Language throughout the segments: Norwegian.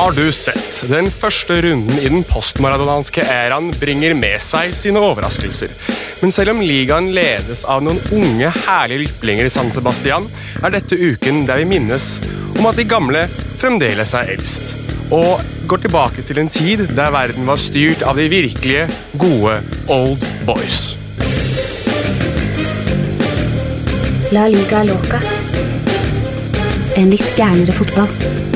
Har du sett? Den første runden i den postmaradonanske æraen bringer med seg sine overraskelser. Men selv om ligaen ledes av noen unge, herlige lyplinger i San Sebastian, er dette uken der vi minnes om at de gamle fremdeles er eldst. Og går tilbake til en tid der verden var styrt av de virkelige, gode old boys. La liga loca. En litt gærnere fotball.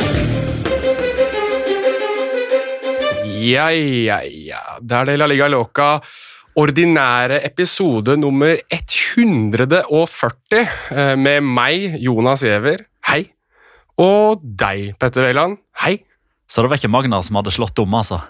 Ja, ja, ja. Det er det La Liga Loca. Ordinære episode nummer 140 eh, med meg, Jonas Giæver. Hei. Og deg, Petter Wæland. Hei. Så det var ikke Magnar som hadde slått om, altså?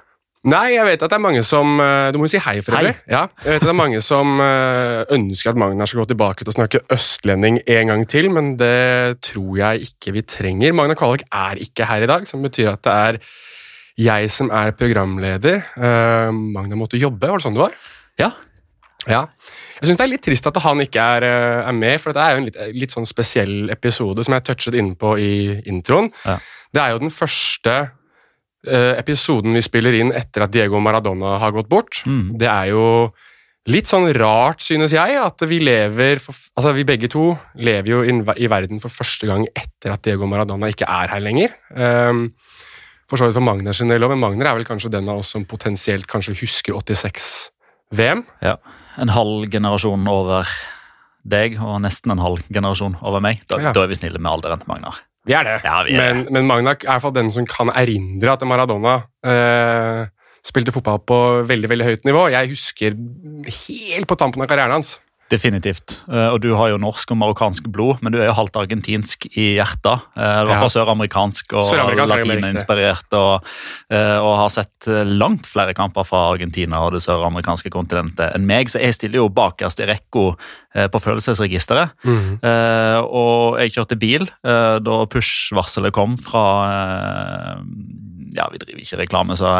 Nei, jeg vet at det er mange som eh, Du må jo si hei, for øvrig. Ja, jeg vet at det er mange som eh, ønsker at Magnar skal gå tilbake til å snakke østlending en gang til, men det tror jeg ikke vi trenger. Magnar Kvalvik er ikke her i dag, som betyr at det er jeg som er programleder. Uh, Magna måtte jobbe, var det sånn det var? Ja. Ja. Jeg syns det er litt trist at han ikke er, eh, er med, for dette er jo en litt, litt, sånn spesiell episode som jeg touchet innpå i introen. Ja. Det er jo den første uh, episoden vi spiller inn etter at Diego Maradona har gått bort. Mm. Det er jo litt sånn rart, synes jeg, at vi lever for, Altså, vi begge to lever jo in, i verden for første gang etter at Diego Maradona ikke er her lenger. Um, for så vidt for Magner sin del òg, men Magner er vel kanskje den av oss som potensielt kanskje husker 86-VM. Ja, En halv generasjon over deg, og nesten en halv generasjon over meg. Da, ja. da er vi snille med alderen til Magnar. Vi er det, ja, vi er men, men, Magnar er i hvert fall den som kan erindre at Maradona eh, spilte fotball på veldig veldig høyt nivå. Jeg husker helt på tampen av karrieren hans Definitivt. Eh, og du har jo norsk og marokkansk blod, men du er jo halvt argentinsk i hjertet. Eh, I hvert fall søramerikansk og latininspirert. Og, eh, og har sett langt flere kamper fra Argentina og det søramerikanske kontinentet enn meg, så jeg stiller jo bakerst i rekka på følelsesregisteret. Mm. Og jeg kjørte bil da push-varselet kom fra ja, vi driver ikke reklame, så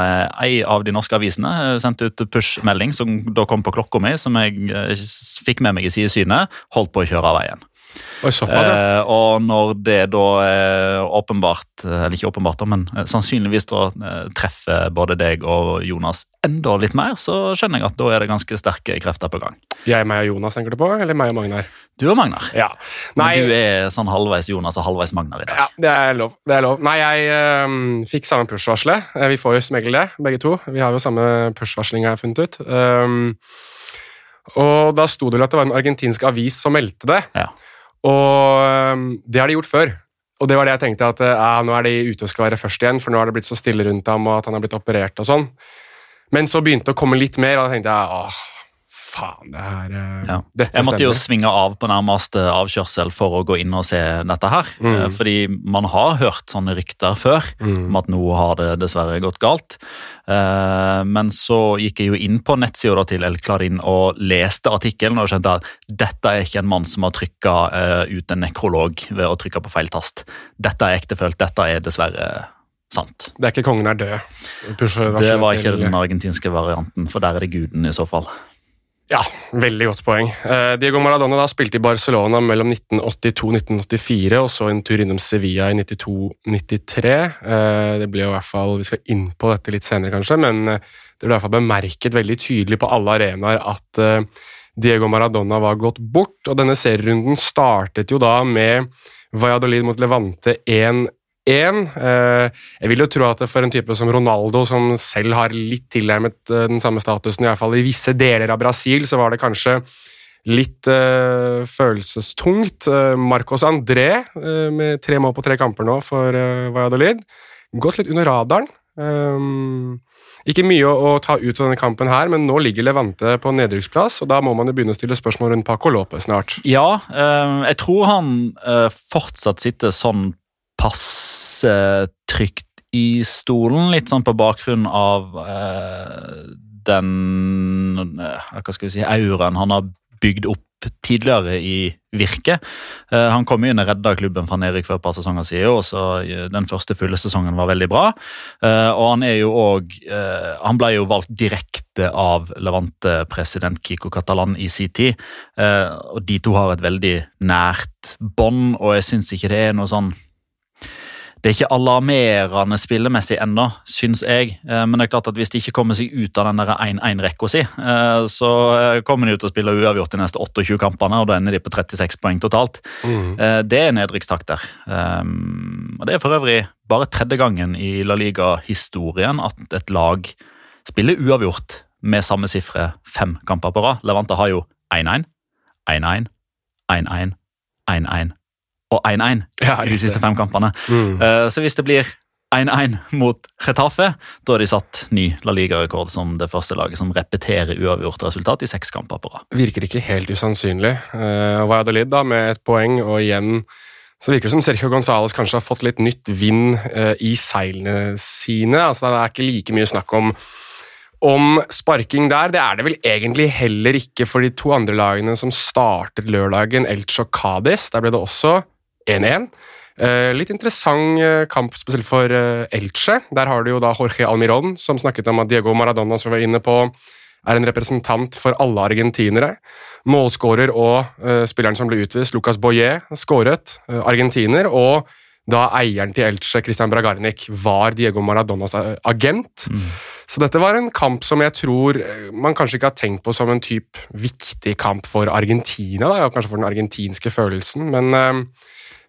ei av de norske avisene eh, sendte ut push-melding som da kom på klokka mi, som jeg eh, fikk med meg i sidesynet, holdt på å kjøre av veien. Såpass, ja. eh, og når det da eh, åpenbart, eller ikke åpenbart, men eh, sannsynligvis da eh, treffer både deg og Jonas enda litt mer, så skjønner jeg at da er det ganske sterke krefter på gang. Jeg, meg og Jonas tenker du på, eller meg og Magnar? Du og Magnar. Ja. Nei, men du er sånn halvveis Jonas og halvveis Magnar i dag. Ja, det er lov. det er lov. Nei, jeg fikk samme push-varselet. Vi får jo smegle det, begge to. Vi har jo samme push-varsling, har jeg funnet ut. Um, og da sto det vel at det var en argentinsk avis som meldte det. Ja. Og ehm, det har de gjort før. Og det var det jeg tenkte, at ja, nå er de ute og skal være først igjen, for nå har det blitt så stille rundt ham, og at han har blitt operert og sånn. Men så begynte det å komme litt mer, og da tenkte jeg åh, faen, det her eh, ja. Jeg måtte stemmer. jo svinge av på nærmeste avkjørsel for å gå inn og se dette her. Mm. Eh, fordi man har hørt sånne rykter før mm. om at nå har det dessverre gått galt. Eh, men så gikk jeg jo inn på nettsida til El Clarin og leste artikkelen og skjønte at dette er ikke en mann som har trykka ut en nekrolog ved å trykke på feil tast. Dette er ektefølt, dette er dessverre sant. Det er ikke kongen er død? Det var ikke den argentinske varianten, for der er det guden i så fall. Ja, veldig godt poeng. Uh, Diego Maradona da spilte i Barcelona mellom 1982 1984, og så en tur innom Sevilla i 92-93. Uh, eh, det ble jo i hvert fall, Vi skal inn på dette litt senere, kanskje, men uh, det ble i hvert fall bemerket veldig tydelig på alle arenaer at Diego Maradona var gått bort. og Denne serierunden startet jo da med Valladolid mot Levante 1 én. Eh, jeg vil jo tro at for en type som Ronaldo, som selv har litt tilnærmet eh, den samme statusen, i hvert fall i visse deler av Brasil, så var det kanskje litt uh, følelsestungt. Marcos André uh, med tre mål på tre kamper nå for uh, Valladolid. Gått litt under radaren. Um, ikke mye å, å, ta ut av denne kampen her, men nå ligger Levante på nedrykksplass, og da må man jo begynne å stille spørsmål rundt Paco Lope snart. Ja, jeg tror han fortsatt sitter sånn passe trygt i stolen, litt sånn på bakgrunn av eh, den eh, hva skal vi si, auraen han har bygd opp tidligere i Virke. Eh, han kom inn og redda klubben fra nedrykk for et par sesonger siden, og så eh, den første fulle sesongen var veldig bra. Eh, og han er jo òg Han ble jo valgt direkte av Levante-president Kiko Catalan i sin tid, og de to har et veldig nært bånd, og jeg syns ikke det er noe sånn det er ikke alarmerende spillemessig ennå, syns jeg. Eh, men det er klart at hvis de ikke kommer seg ut av den 1-1-rekka si, eh, så eh, kommer de ut og spiller uavgjort de neste 28 kampene, og da ender de på 36 poeng totalt. Mm. Det er nedrykkstakter. Og det er for øvrig bare tredje gangen i La Liga-historien at et lag spiller uavgjort med samme sifre fem kamper på rad. Levante har jo 1-1, 1-1, 1-1, 1-1 og 1-1 ja, i de siste fem kampene. Mm. Uh, så hvis det blir 1-1 mot Retafe, da har de satt ny La Liga-rekord som det første laget som repeterer uavgjort resultat i seks kamper på rad. Virker ikke helt usannsynlig. Uh, Valladolid da, med et poeng, og igjen så virker det som Sergio Gonzales kanskje har fått litt nytt vind uh, i seilene sine. Altså, det er ikke like mye snakk om om sparking der. Det er det vel egentlig heller ikke for de to andre lagene som startet lørdagen, Elche og Cádiz. Der ble det også 1-1. Uh, litt interessant uh, kamp spesielt for uh, Elche. Der har du jo da Jorge Almiron, som snakket om at Diego Maradona som vi var inne på, er en representant for alle argentinere. Målskårer og spilleren som ble utvist, Lucas Boyer, skåret. argentiner. Og da eieren til Elche, Christian Bragarnik, var Diego Maradonas agent. Mm. Så dette var en kamp som jeg tror man kanskje ikke har tenkt på som en type viktig kamp for Argentina, da, kanskje for den argentinske følelsen, men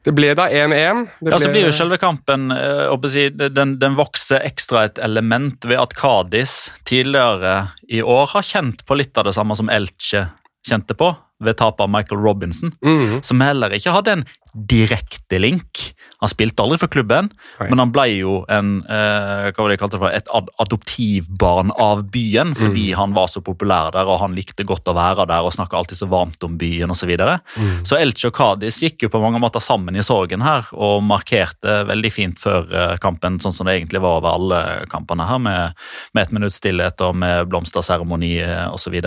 det ble da 1-1. Ja, så blir jo selve kampen eh, den, den, vokser ekstra et element ved at Kadis tidligere i år har kjent på litt av det samme som Elche kjente på ved tapet av Michael Robinson, mm. som heller ikke hadde en direkte link. Han spilte aldri for klubben, Hei. men han ble jo en, eh, hva var det jeg kalte det for, et ad adoptivbarn av byen, fordi mm. han var så populær der og han likte godt å være der og snakka alltid så varmt om byen osv. Så, videre. mm. så Elche og Cádiz gikk jo på mange måter sammen i sorgen her og markerte veldig fint før eh, kampen, sånn som det egentlig var over alle kampene her, med, med et minutts stillhet og med blomsterseremoni eh, osv.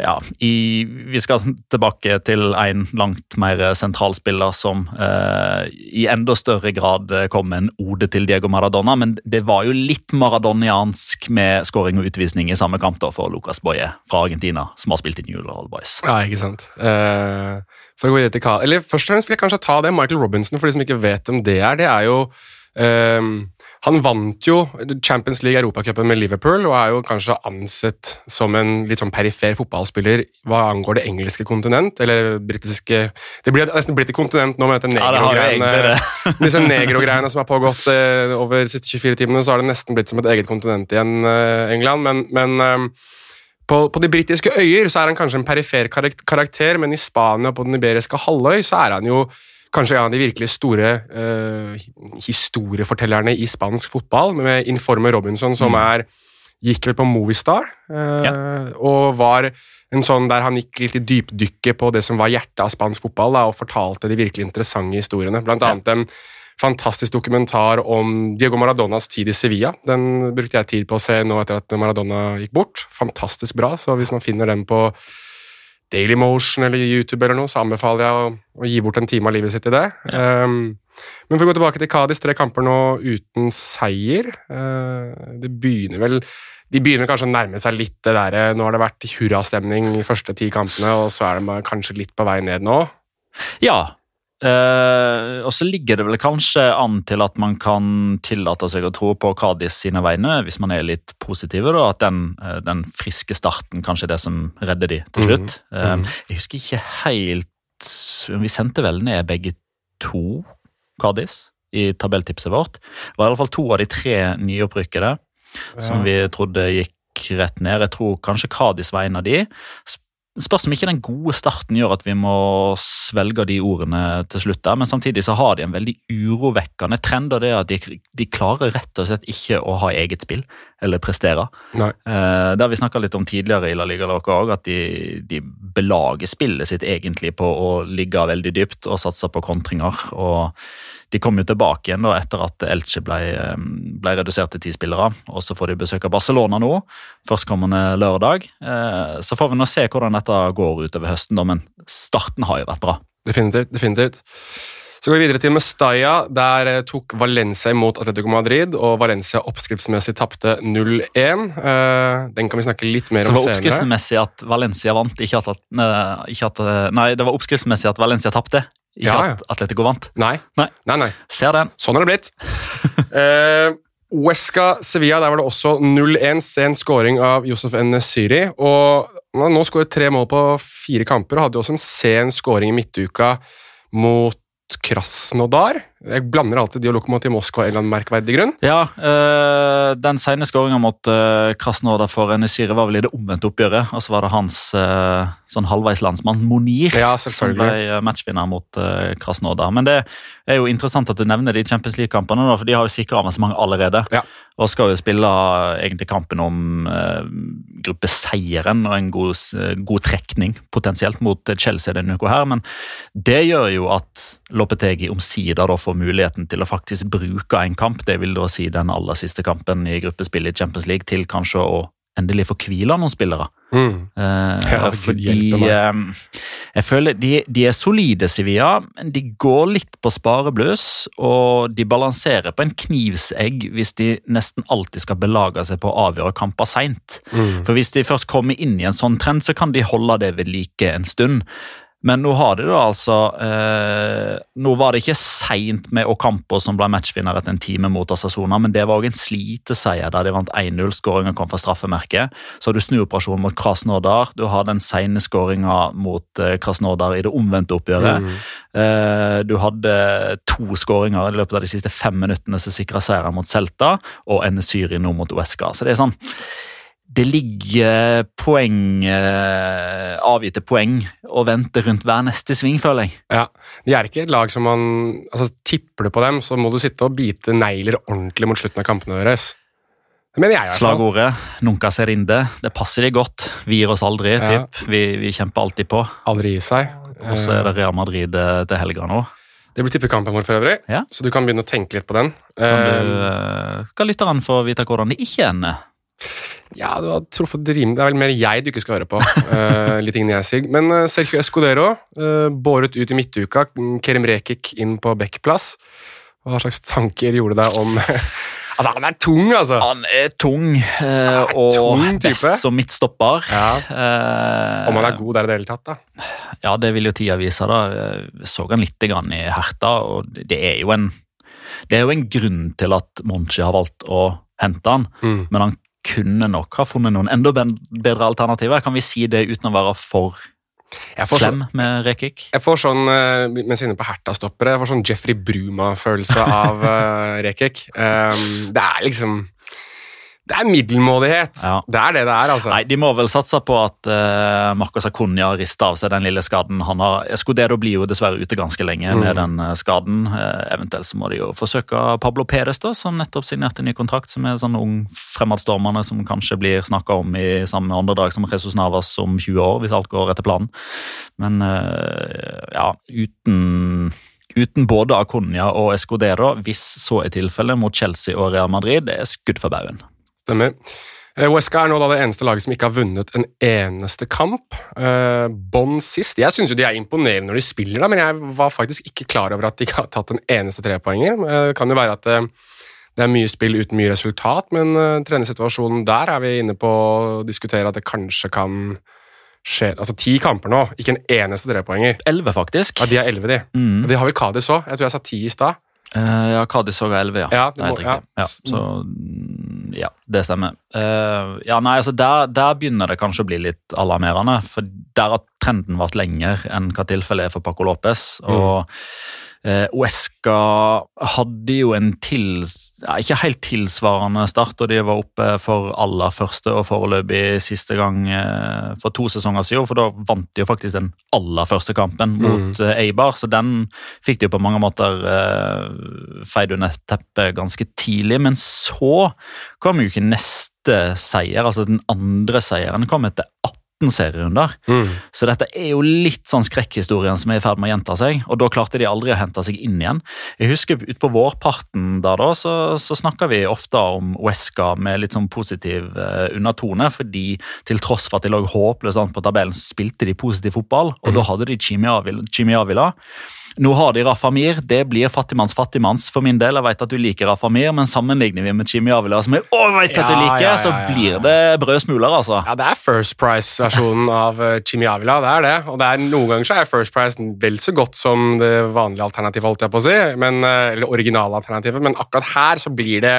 Ja, i, vi skal tilbake til en langt mer sentral spiller som eh, i enda større grad kom med en ode til Diego Maradona, men det var jo litt maradoniansk med skåring og utvisning i samme kamp da for Lucas Boye fra Argentina, som har spilt i New Old Boys. Ja, ikke sant. Eh, for å gå videre til Eller Først og fremst vil jeg kanskje ta det. Michael Robinson, for de som ikke vet om det er. det er jo Um, han vant jo Champions League Europacupen med Liverpool og er jo kanskje ansett som en litt sånn perifer fotballspiller hva angår det engelske kontinent, eller britiske Det blir nesten blitt et kontinent nå med dette negro-greiene. Ja, disse negro-greiene som har pågått uh, over de siste 24 timene, så har det nesten blitt som et eget kontinent igjen, uh, England. Men, men um, på, på, de britiske øyer så er han kanskje en perifer karakter, men i Spania og på den iberiske halvøy så er han jo kanskje en av de virkelig store uh, historiefortellerne i spansk fotball, med Informe Robinson, som mm. er gikk vel på Movistar, uh, ja. og var en sånn der han gikk litt i dypdykket på det som var hjertet av spansk fotball, da, og fortalte de virkelig interessante historiene. Blant annet en fantastisk dokumentar om Diego Maradonas tid i Sevilla. Den brukte jeg tid på å se nå etter at Maradona gikk bort. Fantastisk bra, så hvis man finner den på Dailymotion eller YouTube, eller noe, så anbefaler jeg å, å, gi bort en time av livet sitt i det. Ja. Um, men for å gå tilbake til Kadis, tre kamper nå uten seier. Uh, det begynner vel De begynner kanskje å nærme seg litt det derre Nå har det vært hurrastemning de første ti kampene, og så er de kanskje litt på vei ned nå? Ja, Uh, og så ligger det vel kanskje an til at man kan tillate seg å tro på Kadis sine vegne, hvis man er litt positive, da, at den, uh, den, friske starten kanskje er det som redder de til slutt. Mm. Uh, jeg husker ikke helt Vi sendte vel ned begge to Kadis i tabelltipset vårt. Det var i alle fall to av de tre nyopprykkede ja. som vi trodde gikk rett ned. Jeg tror kanskje Kadis var en av de. Spørs om ikke den gode starten gjør at vi må svelge de ordene til slutt. der, Men samtidig så har de en veldig urovekkende trend, og det er at de, de klarer rett og slett ikke å ha eget spill eller prestere. Nei. Eh, det har vi snakka litt om tidligere i La Liga òg, at de, de, belager spillet sitt egentlig på å ligge veldig dypt og satse på kontringer. og de kom jo tilbake igjen da etter at Elche ble, eh, ble redusert til ti spillere. og Så får de besøk av Barcelona nå, førstkommende lørdag. Eh, så får vi nå se hvordan dette går utover høsten, da, men starten har jo vært bra. Definitivt. definitivt. Så går vi videre til Mestalla. Der eh, tok Valencia imot Atletico Madrid, og Valencia oppskriftsmessig tapte 0-1. Den kan vi snakke litt mer om senere. Så det var oppskriftsmessig at Valencia vant, ikke at, ikke at Nei, det var oppskriftsmessig at Valencia tapte, Ikke ja, ja. at Atletico vant. Nei. Nei. nei, nei. Ser den. Sånn har det blitt. uh, Huesca Sevilla, der var det også 0-1. Sen scoring av Josef N-Syri. Og han har nå skåret tre mål på fire kamper og hadde også en sen scoring i midtuka mot Krasnodar. Jeg blander alltid de og Lokomotiv Moskva av en eller annen merkverdig grunn. Ja, øh, Den sene skåringa mot øh, Krasnodar for Enesyre var vel i det omvendte oppgjøret. Og så var det hans øh, sånn halvveis landsmann Monir ja, som ble matchvinner mot øh, Krasnodar. Men det er jo interessant at du nevner de Champions League-kampene, for de har jo sikra avansement allerede. Ja. Og skal jo spille egentlig kampen om eh, gruppeseieren og en god, god, trekning potensielt mot Chelsea denne uka her. Men det gjør jo at Lopetegi omsider da får får muligheten til å faktisk bruke en kamp, det vil da si den aller siste kampen i gruppespillet i Champions League, til kanskje å endelig få hvile noen spillere. Mm. Eh, ja, fordi eh, jeg føler de, de, er solide, Sevilla, men de går litt på sparebluss. Og de balanserer på en knivsegg hvis de nesten alltid skal belage seg på å avgjøre kamper seint. Mm. For hvis de først kommer inn i en sånn trend, så kan de holde det ved like en stund. Men nå har de da altså eh, Nå var det ikke seint med Ocampo som ble matchvinner etter en time mot Asasona, men det var òg en sliteseier der de vant 1-0. Skåringa kom fra straffemerket. Så har du snuoperasjonen mot Krasnodar. Du har den sene skåringa mot eh, Krasnodar i det omvendte oppgjøret. Mm. Eh, du hadde to skåringer i løpet av de siste fem minuttene som sikra seieren mot Celta, og en Syri nå mot Uesca. Så det er sånn det ligger poeng, eh, avgitte poeng og venter rundt hver neste sving, føler jeg. Ja, De er ikke et lag som man altså Tipper du på dem, så må du sitte og bite negler ordentlig mot slutten av kampene deres. Det mener jeg i hvert fall. Slagordet 'Nunca ser inde'. Det passer de godt. Vi gir oss aldri, ja. Vi, vi, kjemper alltid på. Aldri gi seg. Og så er det Real Madrid eh, til helga nå. Det blir tippekampen vår for øvrig, ja. så du kan begynne å tenke litt på den. Kan, du, kan lytterne få vite hvordan det ikke ender? Ja, du har truffet rimelig Det er vel mer jeg du ikke skal høre på. uh, litt tingene jeg sier. Men uh, Sergio Escudero uh, båret ut i midtuka. Kerem Rekik inn på backplass. Hva slags tanker gjorde deg om Altså, Han er tung, altså! Han er tung, er og tung best som midtstopper. Ja. om han er god der i det hele tatt, da? Ja, det vil jo tida vise. da. Jeg så han litt grann i Herta, og det er jo en det er jo en grunn til at Monchi har valgt å hente han, mm. men han kunne nok ha funnet noen enda bedre alternativer. Kan vi si det uten å være for slem med Rekik? Jeg får sånn, eh, mens vi er inne på Herta-stoppere, jeg får sånn Jeffrey Bruma-følelse av uh, Rekik. Um, det er liksom det er middelmådighet. Ja. Det er det det er. altså. Nei, De må vel satse på at uh, Marcos Acuña rister av seg den lille skaden han har. Escudero blir jo dessverre ute ganske lenge mm. med den uh, skaden. Uh, eventuelt så må de jo forsøke Pablo Perez, da, som nettopp signerte ny kontrakt. Som er sånn ung fremadstormende som kanskje blir snakka om i samme åndedrag som Jesus Navas om 20 år, hvis alt går etter planen. Men ja, uten uten både Acuña og Escudero, hvis så er tilfellet mot Chelsea og Real Madrid, det er skudd for baugen. Stemmer. Eh, er nå da det eneste laget som ikke har vunnet en eneste kamp. Uh, Bånn sist. Jeg syns de er imponerende når de spiller, da, men jeg var faktisk ikke klar over at de ikke har tatt en eneste trepoenger. Uh, det kan jo være at det er mye spill uten mye resultat, men trenersituasjonen der er vi inne på å diskutere at det kanskje kan skje Altså ti kamper nå, ikke en eneste trepoenger. Elleve, faktisk. Ja, De er elleve, de. Mm. De har vel Kadis òg. Jeg tror jeg sa ti i stad. Ja, Kadis òg er elleve, ja. ja, det må, ja. ja. Så ja, det stemmer. Uh, ja, nei, altså der, der, begynner det kanskje å bli litt alarmerende. For der har trenden vært lenger enn hva tilfellet er for Paco Lopez. Og mm. Eh, Uesca hadde jo en til, ja, ikke helt tilsvarende start, og de var oppe for aller første og foreløpig siste gang uh, for to sesonger siden. For da vant de jo faktisk den aller første kampen mot mm. Eibar, så den fikk de jo på mange måter feid under teppet ganske tidlig. Men så kom jo ikke neste seier, altså den andre seieren kom etter 18 serierunder. Mm. Så dette er jo litt sånn skrekkhistorien som er i ferd med å gjenta seg. Og da klarte de aldri å hente seg inn igjen. Jeg husker Utpå vårparten da, da så, så snakka vi ofte om Wesca med litt sånn positiv uh, undertone. Fordi til tross for at de lå håpløst an på tabellen, så spilte de positiv fotball. Og mm. da hadde de Chimi Avila. Nå har de Rafa Mir. Det blir fattigmanns fattigmanns for min del. Jeg vet at du liker Rafa Mir, men sammenligner vi med Jimmy Avila, som jeg òg vet at du liker, ja, ja, ja, så blir det brød smuler, altså. Ja, det er First Price-versjonen av eh, Jimmy Avila, det er det. Og det er, noen ganger så er First Price vel så godt som det vanlige alternativet, holdt jeg på å si, men, eh, eller originalalternativet, men akkurat her så blir det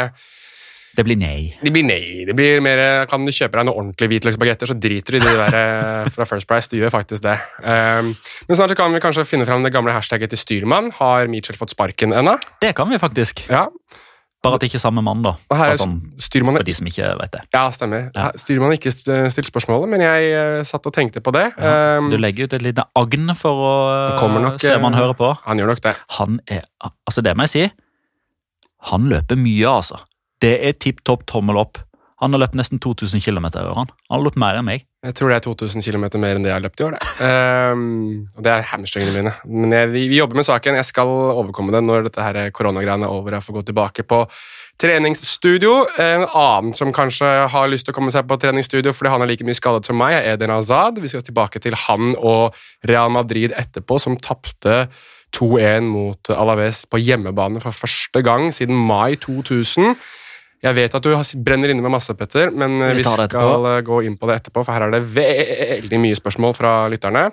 det blir nei. Det blir nei. Det blir mer, Kan du kjøpe deg noen ordentlige hvitløksbagetter, så driter du i de der eh, fra First Price. Du gjør faktisk det. Um, men snart kan vi kanskje finne fram det gamle hashtagget til styrmann. Har Mitchell fått sparken ennå? Det kan vi faktisk. Ja. Bare at det ikke er samme mann, da. Sånn, styrmannen... for de som ikke vet det. Ja, stemmer. Ja. Styrmannen ikke stilt spørsmålet, men jeg uh, satt og tenkte på det. Ja, um, du legger ut et lite agn for å nok, se om han hører på. Han gjør nok det. Han er, altså Det må jeg si. Han løper mye, altså. Det er tipp topp tommel opp. Han har løpt nesten 2000 km i år. Han Han har løpt mer enn meg. Jeg tror det er 2000 km mer enn det jeg har løpt i år. Det. Um, og det er hamstringene mine. Men jeg, vi, vi, jobber med saken. Jeg skal overkomme det når dette her koronagreiene er over. Jeg får gå tilbake på treningsstudio. En annen som kanskje har lyst til å komme seg på treningsstudio fordi han er like mye skadet som meg, er Eden Azad. Vi skal tilbake til han og Real Madrid etterpå, som tapte 2-1 mot Alaves på hjemmebane for første gang siden mai 2000. Jeg vet at du brenner inne med masse, Petter, men vi, vi skal eh, gå inn på det etterpå, for her er det veldig mye spørsmål fra lytterne.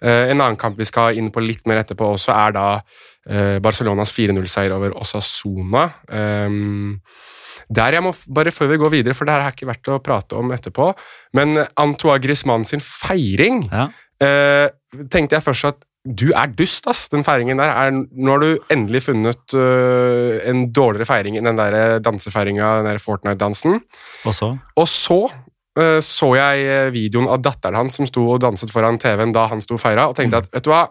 Eh, en annen kamp vi skal inn på litt mer etterpå også, er da eh, Barcelonas 4-0-seier over Osasuna. Der jeg må, bare Før vi går videre, for det her er ikke verdt å prate om etterpå, men Antoine Griezmann sin feiring ja. tenkte jeg først at du er dust, ass. Den feiringen der er Nå har du endelig funnet uh, en dårligere feiring enn den der dansefeiringa, den der Fortnite-dansen. Og så? Og så uh, så jeg videoen av datteren hans som sto og danset foran TV-en da han sto og feira, og tenkte mm. at vet du hva,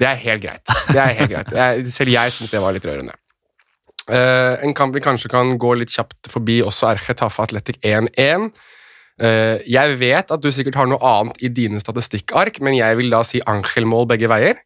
det er helt greit. Det er helt greit. Jeg, selv jeg syns det var litt rørende. Uh, en kamp vi kanskje kan gå litt kjapt forbi, også er Chetaffe Athletic 1-1. Eh, jeg vet at du sikkert har noe annet i dine statistikkark, men jeg vil da si Angel-mål begge veier.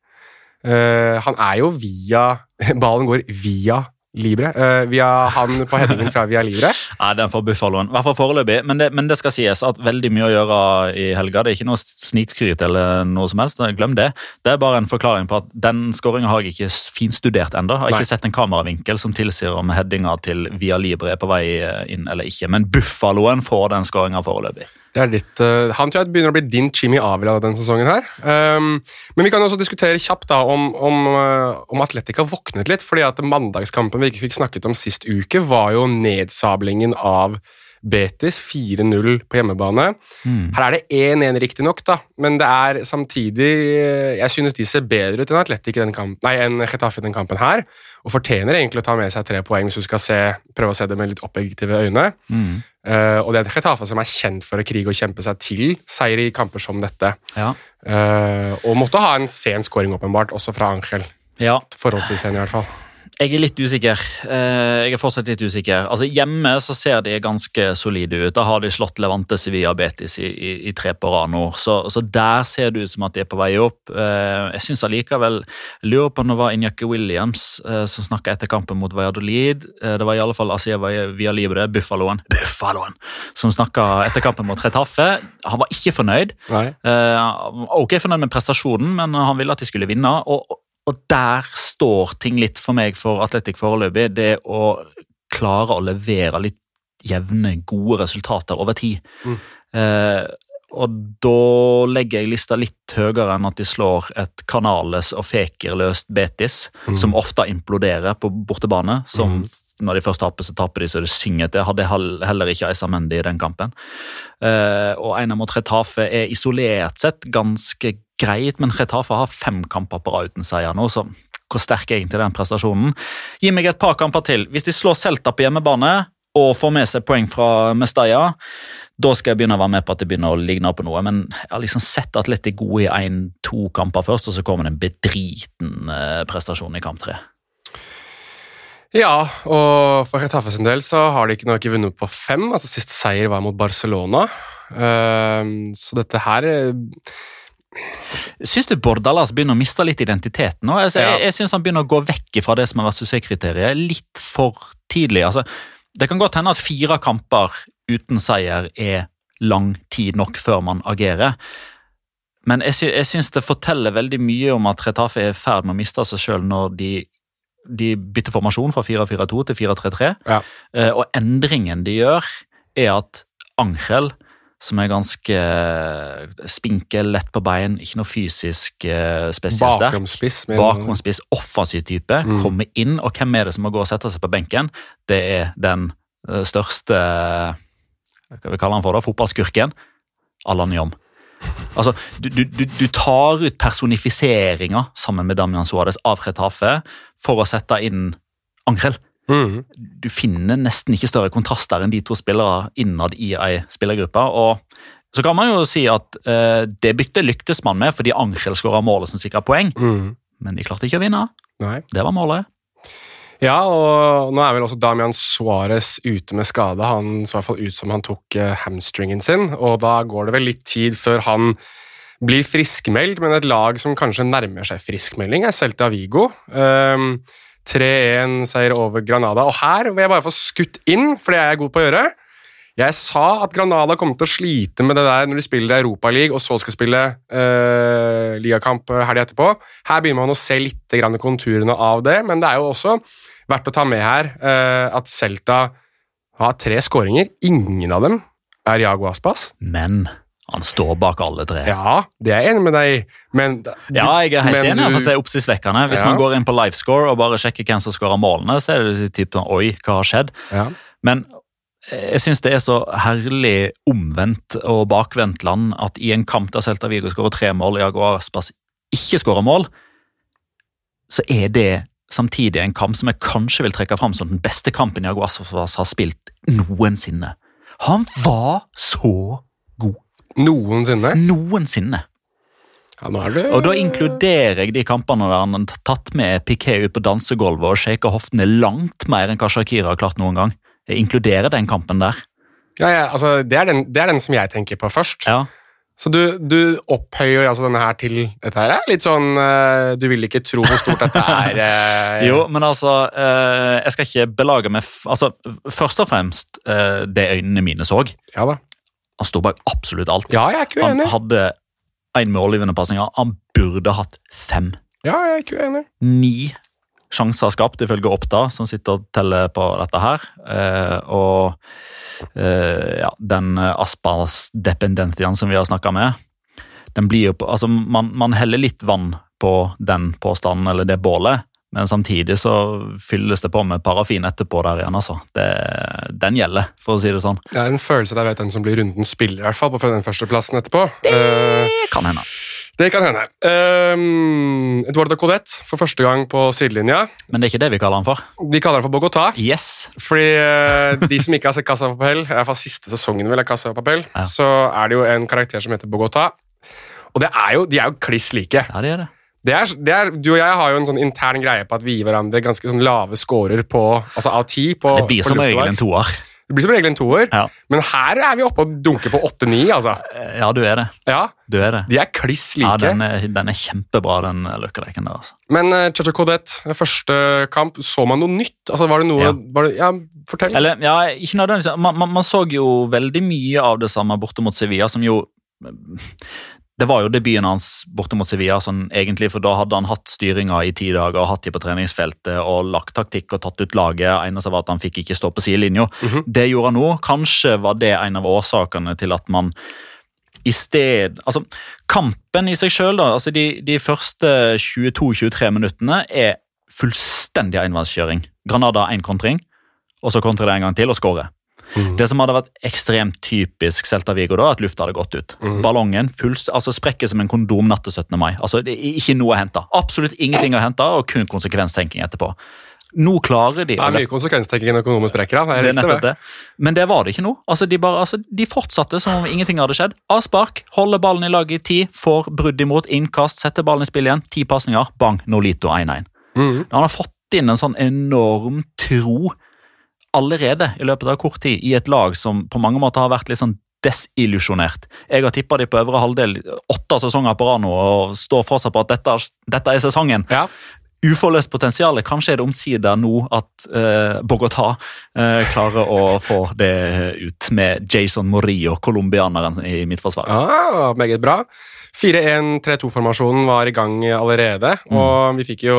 Eh, han er jo via Ballen går via Libre. Uh, via han på headingen fra Via Libre. Nei, den får Buffaloen. I hvert fall foreløpig. Men det, men det, skal sies at veldig mye å gjøre i helga. Det er ikke noe snikskryt eller noe som helst. Glem det. Det er bare en forklaring på at den skåringa har jeg ikke finstudert ennå. Har ikke sett en kameravinkel som tilsier om headinga til Via Libre er på vei inn eller ikke. Men Buffaloen får den skåringa foreløpig. Det er litt, uh, Han tror jeg begynner å bli din Jimmy Avila denne sesongen. her. Um, men vi kan også diskutere kjapt da om, om, uh, om Atletica våknet litt. fordi at Mandagskampen vi ikke fikk snakket om sist uke, var jo nedsablingen av Betis 4-0 på hjemmebane. Mm. Her er det 1-1 riktignok, men det er samtidig eh, Jeg synes de ser bedre ut enn Atletic i den kampen, nei, enn Getafe i den kampen her, og fortjener egentlig å ta med seg tre poeng hvis du skal se, prøve å se det med litt objektive øyne. Mm. Uh, og det er Getafe som er kjent for å krige og kjempe seg til seier i kamper som dette. Ja. Uh, og måtte ha en sen scoring, åpenbart, også fra Angel. Ja. Forholdsvis sen, i hvert fall. Jeg er litt usikker. Eh, jeg er fortsatt litt usikker. Altså Hjemme så ser de ganske solide ut. Da har de slått Levante Sevilla Betis i, i, i tre på rad nå. Så, så, der ser det ut som at de er på vei opp. Eh, jeg syns allikevel Lurer på om det var Injaki Williams eh, som snakka etter kampen mot Valladolid. Det var i alle fall Asia Via Libre, Buffaloen, Buffaloen som snakka etter kampen mot Retaffe. Han var ikke fornøyd. Nei. Ok fornøyd med prestasjonen, men han ville at de skulle vinne. og og der står ting litt for meg for Atletic foreløpig. Det å klare å levere litt jevne, gode resultater over tid. Mm. Eh, og da legger jeg lista litt høyere enn at de slår et Canales og Feker-løst Betis, mm. som ofte imploderer på bortebane. som mm. Når de først taper, så taper de så det synger etter. Hadde heller ikke Eisa Mendy i den kampen. Eh, og Einar mot Retafe er isolert sett ganske greit, men Retafe har fem kamper på rad uten seier nå, så hvor sterk er egentlig den prestasjonen? Gi meg et par kamper til. Hvis de slår Celta på hjemmebane og får med seg poeng fra Mestalla, da skal jeg begynne å være med på at det begynner å ligne på noe. Men jeg har liksom sett Atletic gode i én-to kamper først, og så kommer det en bedriten eh, prestasjon i kamp tre. Ja, og for Retafe sin del så har de ikke, ikke vunnet på fem. altså Sist seier var mot Barcelona. Uh, så dette her Syns du Bordalas begynner å miste litt identitet nå? Altså, ja. Jeg, jeg syns han begynner å gå vekk fra det som har vært suksesskriteriet, litt for tidlig. Altså, det kan godt hende at fire kamper uten seier er lang tid nok før man agerer. Men jeg, sy syns det forteller veldig mye om at Retafe er i ferd med å miste seg sjøl når de, de, bytter formasjon fra 4-4-2 til 4-3-3. Ja. Uh, og endringen de gjør, er at Angel som er ganske eh, spinkel, lett på bein, ikke noe fysisk uh, spesielt sterk. Bakomspiss. Bakomspiss, offensiv type. Mm. Kommer inn, og hvem er det som må gå og sette seg på benken? Det er den største Hva vi kaller han for da? Fotballskurken. Allan Jom. Altså, du, du, du, tar ut personifiseringa sammen med Damian Suárez av Retafe for å sette inn Angrel. Mm. Du finner nesten ikke større kontraster enn de to spillere innad i ei spillergruppe. og så kan man jo si at eh, det byttet lyktes man med fordi Angel skåra målet som sikra poeng. Mm. Men de klarte ikke å vinne. Nei. Det var målet. Ja, og nå er vel også Damian Suárez ute med skade. Han så i hvert fall ut som han tok eh, hamstringen sin, og da går det vel litt tid før han blir friskmeldt, men et lag som kanskje nærmer seg friskmelding, er Celta Vigo. Um, 3-1-seier over Granada. Og her vil jeg bare få skutt inn, for det er jeg god på å gjøre. Jeg sa at Granada kom til å slite med det der når de spiller Europaliga og så skal spille uh, ligakamp helga etterpå. Her begynner man å se litt konturene av det, men det er jo også verdt å ta med her uh, at Celta har tre skåringer. Ingen av dem er Jago Aspas. Men han står bak alle tre. Ja, det er jeg enig med deg i. Men, ja, jeg er helt enig i at det er oppsiktsvekkende. Hvis ja. man går inn på livescore og bare sjekker hvem som skårer målene, så er det typ sånn Oi, hva har skjedd? Ja. Men jeg syns det er så herlig omvendt og bakvendt land at i en kamp der Celta Vigo skårer tre mål og Jaguar Aspas ikke skårer mål, så er det samtidig en kamp som jeg kanskje vil trekke fram som den beste kampen Jaguar Aspas har spilt noensinne. Han var så god. Noensinne? Noensinne. Ja, nå er det... Og Da inkluderer jeg de kampene der han har tatt med Piqué ut på dansegulvet og shaker hoftene langt mer enn hva Shakira har klart noen gang. Inkluderer den kampen der. Ja, ja altså, det er, den, det er, den, som jeg tenker på først. Ja. Så du, du, opphøyer altså denne her til Dette her er litt sånn uh, Du vil ikke tro hvor stort dette er. Uh, jo, men altså uh, Jeg skal ikke belage meg Altså, Først og fremst det øynene mine så. Ja da. Han sto bak absolutt alt. Ja, jeg er ikke uenig. Han hadde én målgivende pasninger. Han burde hatt fem. Ja, jeg er ikke uenig. Ni sjanser skapt, ifølge Oppda, som sitter og teller på dette her. Eh, og eh, ja, den Aspas-dependentiaen som vi har snakka med, den blir jo på Altså, man, man heller litt vann på den påstanden, eller det bålet. Men samtidig så fylles det på med parafin etterpå der igjen. altså. Det, den gjelder, for å si det sånn. Det er en følelse der jeg vet den som blir runden spiller, i hvert fall, på den førsteplassen etterpå. Det uh, kan hende. Det kan hende. Um, Eduardo Codet for første gang på sidelinja. Men det er ikke det vi kaller han for? Vi kaller han for Bogotá. Yes. Fordi uh, de som ikke har sett Casa Papel, i hvert fall siste sesongen vel av Casa Papel, ja. så er det jo en karakter som heter Bogotá. Og er jo, de er jo kliss like. Ja, de er det. Det er, det er, du og jeg har jo en sånn intern greie på at vi gir hverandre ganske sånn lave scorer på, altså av ti. På, det blir som regel en toer. Det blir som regel en toer, ja. men her er vi oppe og dunker på åtte-ni. altså. Ja, du er det. Ja, du er det. De er kliss like. Ja, Den er, den er kjempebra, den løkkeleken der. altså. Men uh, Chacha Codet, første kamp, så man noe nytt? Altså, Var det noe Ja, var det, ja Fortell. Eller, ja, ikke nødvendigvis. Man, man, man så jo veldig mye av det samme borte mot Sevilla, som jo det var jo debuten hans borte mot Sevilla, sånn, egentlig, for da hadde han hatt styringa i ti dager, hatt de på treningsfeltet og lagt taktikk og tatt ut laget. Eneste var at han fikk ikke stå på sidelinja. Mm -hmm. Det gjorde han nå. Kanskje var det en av årsakene til at man i sted Altså, kampen i seg sjøl, altså de, de første 22-23 minuttene er fullstendig enveiskjøring. Granada én kontring, og så kontrer det en gang til og skårer. Mm. Det som hadde vært ekstremt typisk Celta Vigo, da, at lufta hadde gått ut. Mm. Ballongen full, altså sprekker som en kondom natt til 17. mai. Altså, det er Ikke noe å hente. Absolutt ingenting å hente, og kun konsekvenstenking etterpå. Nå klarer de Det er mye konsekvenstenking når økonomisk sprekker. Er, det er nettopp det. Men det var det ikke nå. Altså, de, bare, altså, de fortsatte som om ingenting hadde skjedd. Avspark, holder ballen i laget i ti, får brudd imot, innkast, setter ballen i spill igjen. Ti pasninger, bang, Nolito 1-1. Mm. Han har fått inn en sånn enorm tro allerede i løpet av kort tid i et lag som på mange måter har vært litt sånn desillusjonert. Jeg har tippa de på øvre halvdel åtte sesonger på rad nå og står fortsatt på at dette, dette er sesongen. Ja. uforløst potensial. Kanskje er det omsider nå at eh, Bogotá eh, klarer å få det ut med Jason Morillo, colombianeren i midtforsvaret. Ah, meget bra. 4-1-3-2-formasjonen var i gang allerede, mm. og vi fikk jo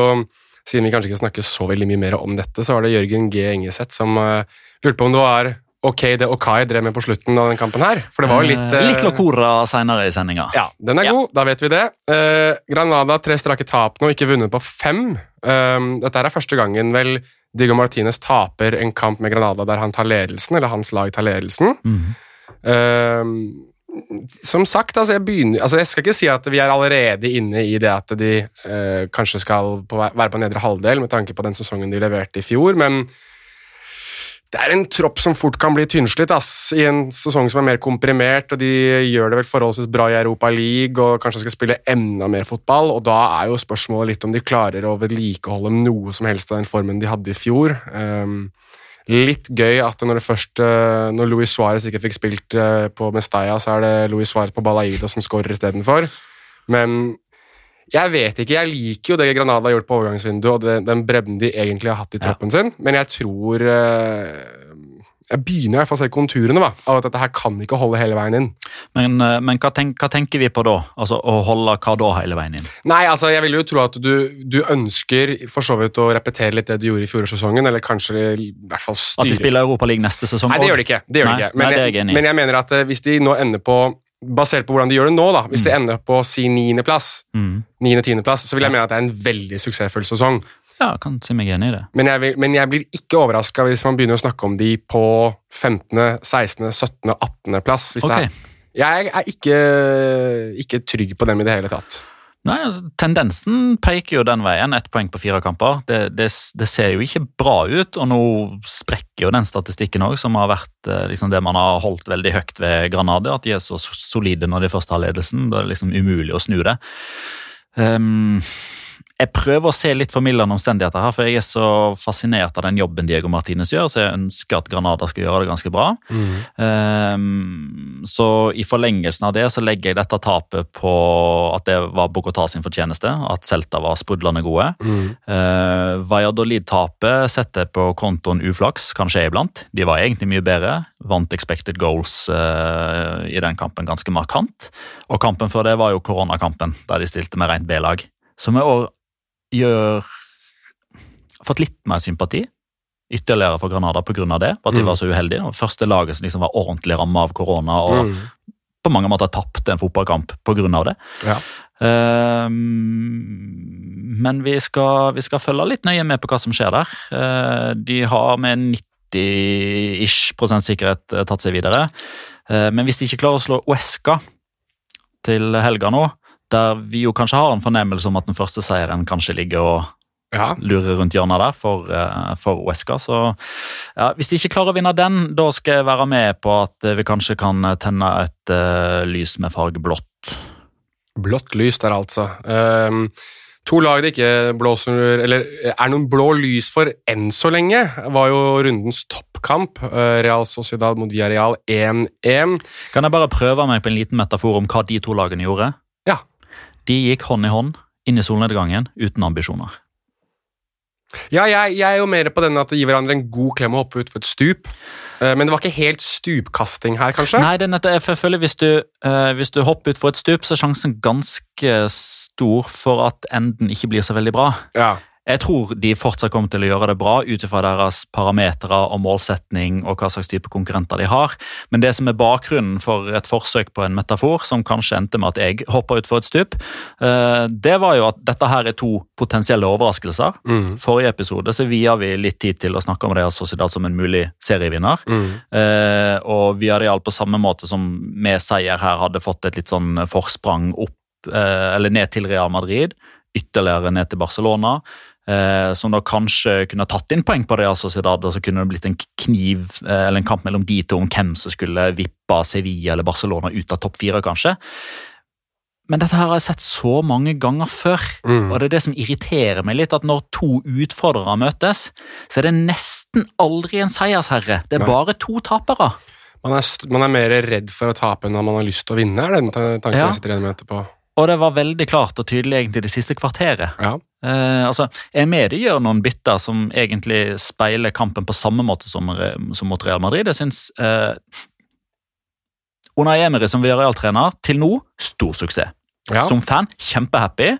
siden vi kanskje ikke snakker så veldig mye mer om dette, så var det Jørgen G. Engeseth som uh, lurte på om det var ok det Okai drev med på slutten av den kampen her. For det var jo litt uh, Litt Locora seinere i sendinga. Ja, den er ja. god. Da vet vi det. Uh, Granada tre strake tap nå, ikke vunnet på fem. Um, dette er første gangen vel Digo Martinez taper en kamp med Granada der han tar ledelsen, eller hans lag tar ledelsen. Mm. Um, som sagt, altså jeg, begynner, altså jeg, skal ikke si at vi er allerede inne i det at de eh, kanskje skal på, være på nedre halvdel, med tanke på den sesongen de leverte i fjor, men det er en tropp som fort kan bli tynnslitt ass, i en sesong som er mer komprimert, og de gjør det vel forholdsvis bra i Europa League og kanskje skal spille enda mer fotball, og da er jo spørsmålet litt om de klarer å vedlikeholde noe som helst av den formen de hadde i fjor. Um, Litt gøy at når, det først, eh, når Luis Suárez ikke fikk spilt eh, på Mestalla, så er det Luis Suárez på Balaida som skårer istedenfor. Men jeg vet ikke. Jeg liker jo det Granada har gjort på overgangsvinduet, og den bredden de egentlig har hatt i troppen ja. sin, men jeg tror eh, jeg begynner i hvert fall å se konturene da, av at dette her kan ikke holde hele veien inn. Men, eh, men hva, tenk, hva, tenker vi på da? Altså Å holde hva da hele veien inn? Nei, altså Jeg vil jo tro at du, du ønsker for så vidt å repetere litt det du gjorde i fjorårssesongen, eller kanskje i hvert fall styre At de spiller Europaligaen neste sesong? Nei, det gjør de ikke. Det gjør nei, de ikke. Men, nei, jeg, men, jeg, mener at eh, hvis de nå ender på Basert på hvordan de gjør det nå, da, hvis mm. de ender på si niendeplass, mm. niende-tiendeplass, så vil jeg mene at det er en veldig suksessfull sesong. Ja, kan si meg enig i det. Men jeg, vil, men jeg blir ikke overraska hvis man begynner å snakke om de på 15., 16., 17., 18. plass. Okay. jeg er ikke, ikke, trygg på dem i det hele tatt. Nei, altså, Tendensen peker jo den veien. Ett poeng på fire kamper. Det, det, det, ser jo ikke bra ut, og nå sprekker jo den statistikken òg, som har vært eh, liksom, det man har holdt veldig høyt ved Granada. At de er så solide når de først har ledelsen. Det er liksom umulig å snu det. Um, jeg prøver å se litt formildende omstendigheter her, for jeg er så fascinert av den jobben Diego Martinez gjør, så jeg ønsker at Granada skal gjøre det ganske bra. Mm. Um, så i forlengelsen av det så legger jeg dette tapet på at det var Bogotá sin fortjeneste, at Celta var sprudlende gode. Mm. Uh, Valladolid-tapet setter på kontoen uflaks, kanskje iblant. De var egentlig mye bedre. Vant expected goals uh, i den kampen ganske markant. Og kampen før det var jo koronakampen, der de stilte med rent B-lag. Som er gjør Fått litt mer sympati ytterligere for Granada pga. det, For at de mm. var så uheldige. Det første laget som liksom var ordentlig ramma av korona og mm. på mange måter tapte en fotballkamp pga. det. Ja. Uh, men vi skal, vi skal, følge litt nøye med på hva som skjer der. Uh, de har med 90-ish prosent sikkerhet eh, tatt seg videre. Uh, men hvis de ikke klarer å slå Uesca til helga nå, der vi jo kanskje har en fornemmelse om at den første seieren kanskje ligger og ja. lurer rundt hjørnet der for, uh, for Weska. Så ja, hvis de ikke klarer å vinne den, da skal jeg være med på at vi kanskje kan tenne et uh, lys med farge blått. Blått lys der, altså. Um, to lag det ikke blåser Eller er noen blå lys for enn så lenge, var jo rundens toppkamp. Uh, Real Sociedad mot Villarreal 1-1. Kan jeg bare prøve meg på en liten metafor om hva de to lagene gjorde? De gikk hånd i hånd inn i solnedgangen uten ambisjoner. Ja, jeg, jeg, er jo mer på denne at gir hverandre en god klem å hoppe utfor et stup. Uh, men det var ikke helt stupkasting her, kanskje? Nei, det nettopp, jeg føler hvis du, uh, hvis du hopper utfor et stup, så er sjansen ganske stor for at enden ikke blir så veldig bra. Ja. Jeg tror de fortsatt kommer til å gjøre det bra ut ifra deres parametere og målsetning og hva slags type konkurrenter de har. Men det som er bakgrunnen for et forsøk på en metafor, som kanskje endte med at jeg hoppa utfor et stup, eh, det var jo at dette her er to potensielle overraskelser. Mm. Forrige episode så via vi litt tid til å snakke om Real Sociedad som en mulig serievinner. Mm. Eh, og Villarreal på samme måte som med seier her hadde fått et litt sånn forsprang opp, eh, eller ned til Real Madrid ytterligere ned til Barcelona eh, som da kanskje kunne tatt inn poeng på Real Sociedad, og så kunne det blitt en kniv eh, eller en kamp mellom de to om hvem som skulle vippe Sevilla eller Barcelona ut av topp fire, kanskje. Men dette her har jeg sett så mange ganger før, mm. og det er det som irriterer meg litt. At når to utfordrere møtes, så er det nesten aldri en seiersherre. Det er Nei. bare to tapere. Man er, man er, mer redd for å tape enn man har lyst til å vinne, er den tanken ja. jeg sitter igjen med etterpå. Og det var veldig klart og tydelig egentlig det siste kvarteret. Ja. Eh, altså, Emedi gjør noen bytter som egentlig speiler kampen på samme måte som, som mot Real Madrid. Jeg synes eh, Unai Emery som Villarreal-trener, til nå stor suksess. Ja. Som fan, kjempehappy.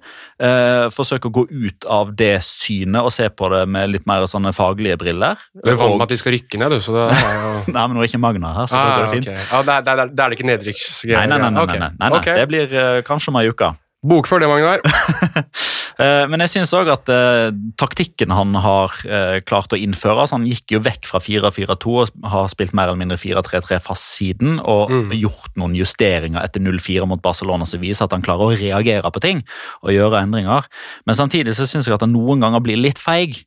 Eh, forsøker å gå ut av det synet og se på det med litt mer sånne faglige briller. Du er vant med at de skal rykke ned, du. så det er jo... nei, men nå er ikke Magna her. så ah, det går fint. Okay. Ja, det, er, det, ikke nedrykksgreier? Nei, nei, nei, nei, nei, nei, okay. det blir uh, kanskje om ei uke. Bokfør det, Magnar. Eh, men jeg syns òg at uh, taktikken han har uh, klart å innføre altså Han gikk jo vekk fra 4-4-2 og har spilt mer eller mindre 4-3-3 fast siden. Og mm. gjort noen justeringer etter 0-4 mot Barcelona som viser at han klarer å reagere på ting og gjøre endringer. Men samtidig så syns jeg at han noen ganger blir litt feig.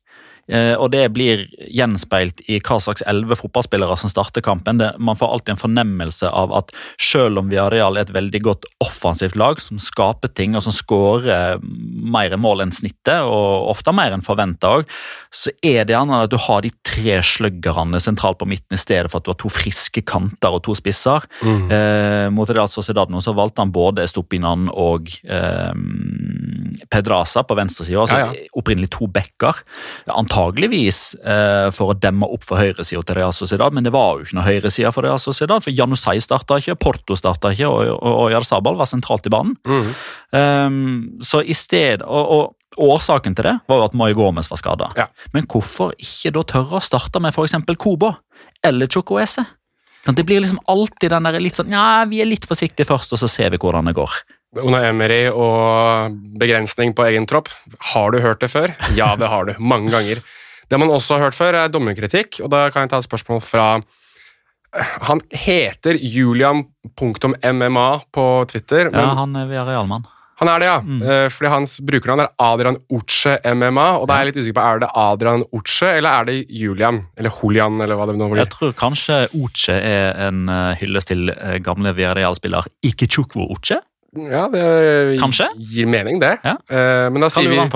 Eh, og det blir gjenspeilt i hva slags elleve fotballspillere som starter kampen. Det, man får alltid en fornemmelse av at selv om Viareal er et veldig godt offensivt lag, som skaper ting og som skårer mer mål enn snittet, og ofte mer enn forventa òg, så er det gjerne at du har de tre sluggerne sentralt på midten i stedet for at du har to friske kanter og to spisser. Mm. Eh, mot Real Sociedad nå så valgte han både Estopinan og eh, Pedraza på venstresida, altså ja, ja. opprinnelig to backer. Antageligvis eh, for å demme opp for høyresida til Real Sociedad, men det var jo ikke noe høyreside for Real Sociedad. For Janusai starta ikke, Porto starta ikke, og, og, og Jarzabal var sentralt i banen. Mm. Um, så i sted, og, og Årsaken til det var jo at Mai Gomez var skada. Ja. Men hvorfor ikke da tørre å starte med f.eks. Kobo eller Chocoese? Det blir liksom alltid den der litt sånn Ja, vi er litt forsiktige først, og så ser vi hvordan det går. Una Emery og begrensning på egen tropp. Har du hørt det før? Ja, det har du. Mange ganger. Det man også har hørt før, er dommerkritikk, og da kan jeg ta et spørsmål fra Han heter julian.mma på Twitter. Men ja, han er realmann. Han er det, ja. Mm. Eh, fordi hans brukernavn er Adrian Uche MMA, og da er jeg litt usikker på er det Adrian Uche eller er det Julian? Eller Julian, eller hva det nå blir. Jeg tror kanskje Uche er en eh, hyllest til eh, gamle Villarreal-spiller Ikechukwu Uche. Ja, det Kanskje? gir mening, det. Ja. Uh, men da sier vi han,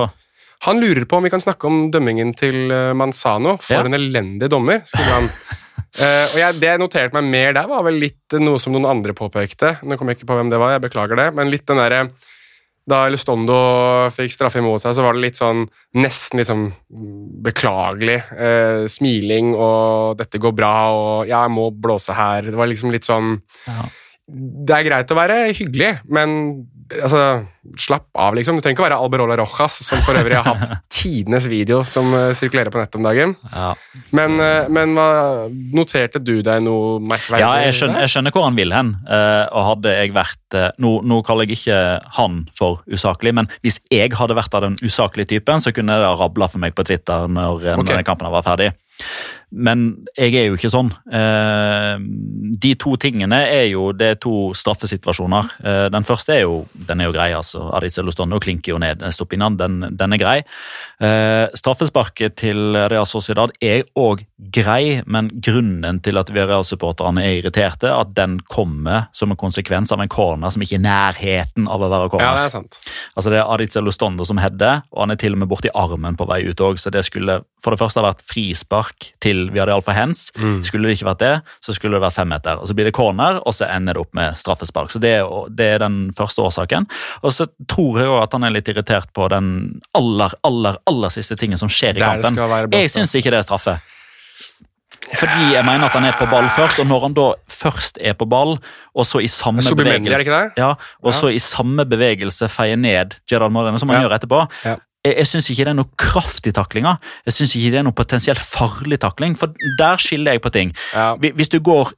han lurer på om vi kan snakke om dømmingen til eh, Manzano. For ja. en elendig dommer, skulle han. uh, og jeg, Det jeg noterte meg mer der, var vel litt noe som noen andre påpekte. Nå kommer jeg ikke på hvem det var, jeg beklager det, men litt den derre da Elustondo fikk straffe imot seg, så var det litt sånn nesten litt sånn beklagelig. uh, smiling og 'dette går bra' og 'jeg må blåse her'. Det var liksom litt sånn ja det er greit å være hyggelig, men altså, slapp av, liksom. Du trenger ikke å være Alberola Rojas, som for øvrig har hatt tidenes video som uh, sirkulerer på nettet om dagen. Ja. Men, uh, men noterte du deg noe merkverdig? Ja, jeg skjønner, jeg skjønner, hvor han vil hen. Eh, og hadde jeg vært nå, nå, kaller jeg ikke han for usaklig, men hvis jeg hadde vært av den usaklige typen, så kunne det rabla for meg på Twitter når, okay. når kampen var ferdig. Men jeg er jo ikke sånn. Eh, de to tingene er jo det er to straffesituasjoner. Eh, den første er jo den er jo grei. altså. Adiz Elostondo klinker jo ned Stoppinan. Den, den er grei. Eh, straffesparket til Real Sociedad er òg grei, men grunnen til at vi Real-supporterne er irriterte, at den kommer som en konsekvens av en corner som ikke er i nærheten av å være corner. Ja, Det er sant. Altså det er Adiz Elostondo som header, og han er til og med borti armen på vei ut òg, så det skulle for det første ha vært frispark til vi hadde iallfall hands. Mm. Skulle det ikke vært det, så skulle det vært femmeter. Og så blir det corner, og så ender det opp med straffespark. Så Det, det er den første årsaken. Og så tror jeg òg at han er litt irritert på den aller, aller, aller siste tingen som skjer i Der kampen. Jeg syns ikke det er straffe. Fordi jeg mener at han er på ball først, og når han da først er på ball, og så i samme bevegelse, ja, og så i samme bevegelse feier ned Jedal Moreno, som han ja. gjør etterpå, ja jeg, jeg syns ikke det er noe kraft i taklinga. Jeg syns ikke det er noe potensielt farlig takling, for der skiller jeg på ting. Ja. Hvis du går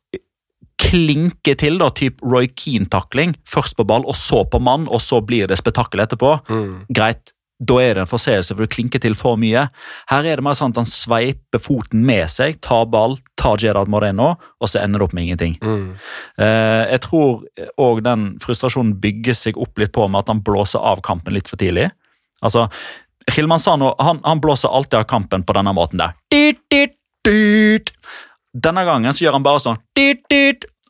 klinke til, da, typ Roy Keane-takling, først på ball og så på mann, og så blir det spetakkel etterpå, mm. greit. Da er det en forseelse, for du klinker til for mye. Her er det mer sånn at han sveiper foten med seg, tar ball, tar Gerard Moreno, og så ender det opp med ingenting. Mm. Uh, jeg tror òg den frustrasjonen bygger seg opp litt på med at han blåser av kampen litt for tidlig. Altså, Hilmansano han, han blåser alltid av kampen på denne måten der. Denne gangen så gjør han bare sånn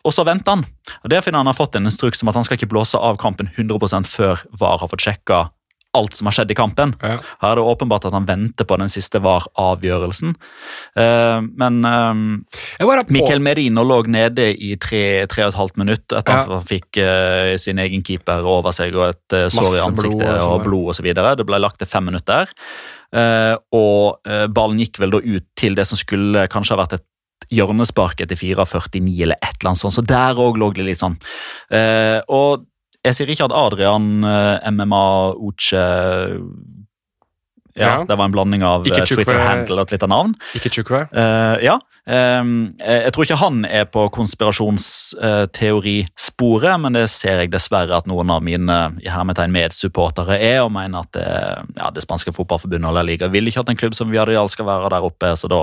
og så venter han. Og Det er fordi han har fått en instruks om at han skal ikke blåse av kampen 100 før VAR har fått sjekka alt som har skjedd i kampen. Ja. Her er det åpenbart at han venter på den siste var-avgjørelsen. Uh, men uh, Miquel Merino lå nede i tre, tre og et halvt minutt etter ja. at han fikk uh, sin egen keeper over seg og et uh, sår i ansiktet blod og, og blod osv. Det ble lagt til fem minutter. og ballen gikk vel da ut til det som skulle kanskje ha vært et hjørnespark etter 4.49 eller et eller annet sånt, så der òg lå det litt sånn. og jeg sier ikke at Adrian uh, MMA Uche ja, ja, det var en blanding av eh, Twitter-handle og Twitter-navn. Ikke Chukwe? Uh, ja, eh, jeg tror ikke han er på konspirasjonsteorisporet, men det ser jeg dessverre at noen av mine i hermetegn medsupportere er, og mener at det, ja, det spanske fotballforbundet og La Liga vil ikke at en klubb som Viadial skal være der oppe, så da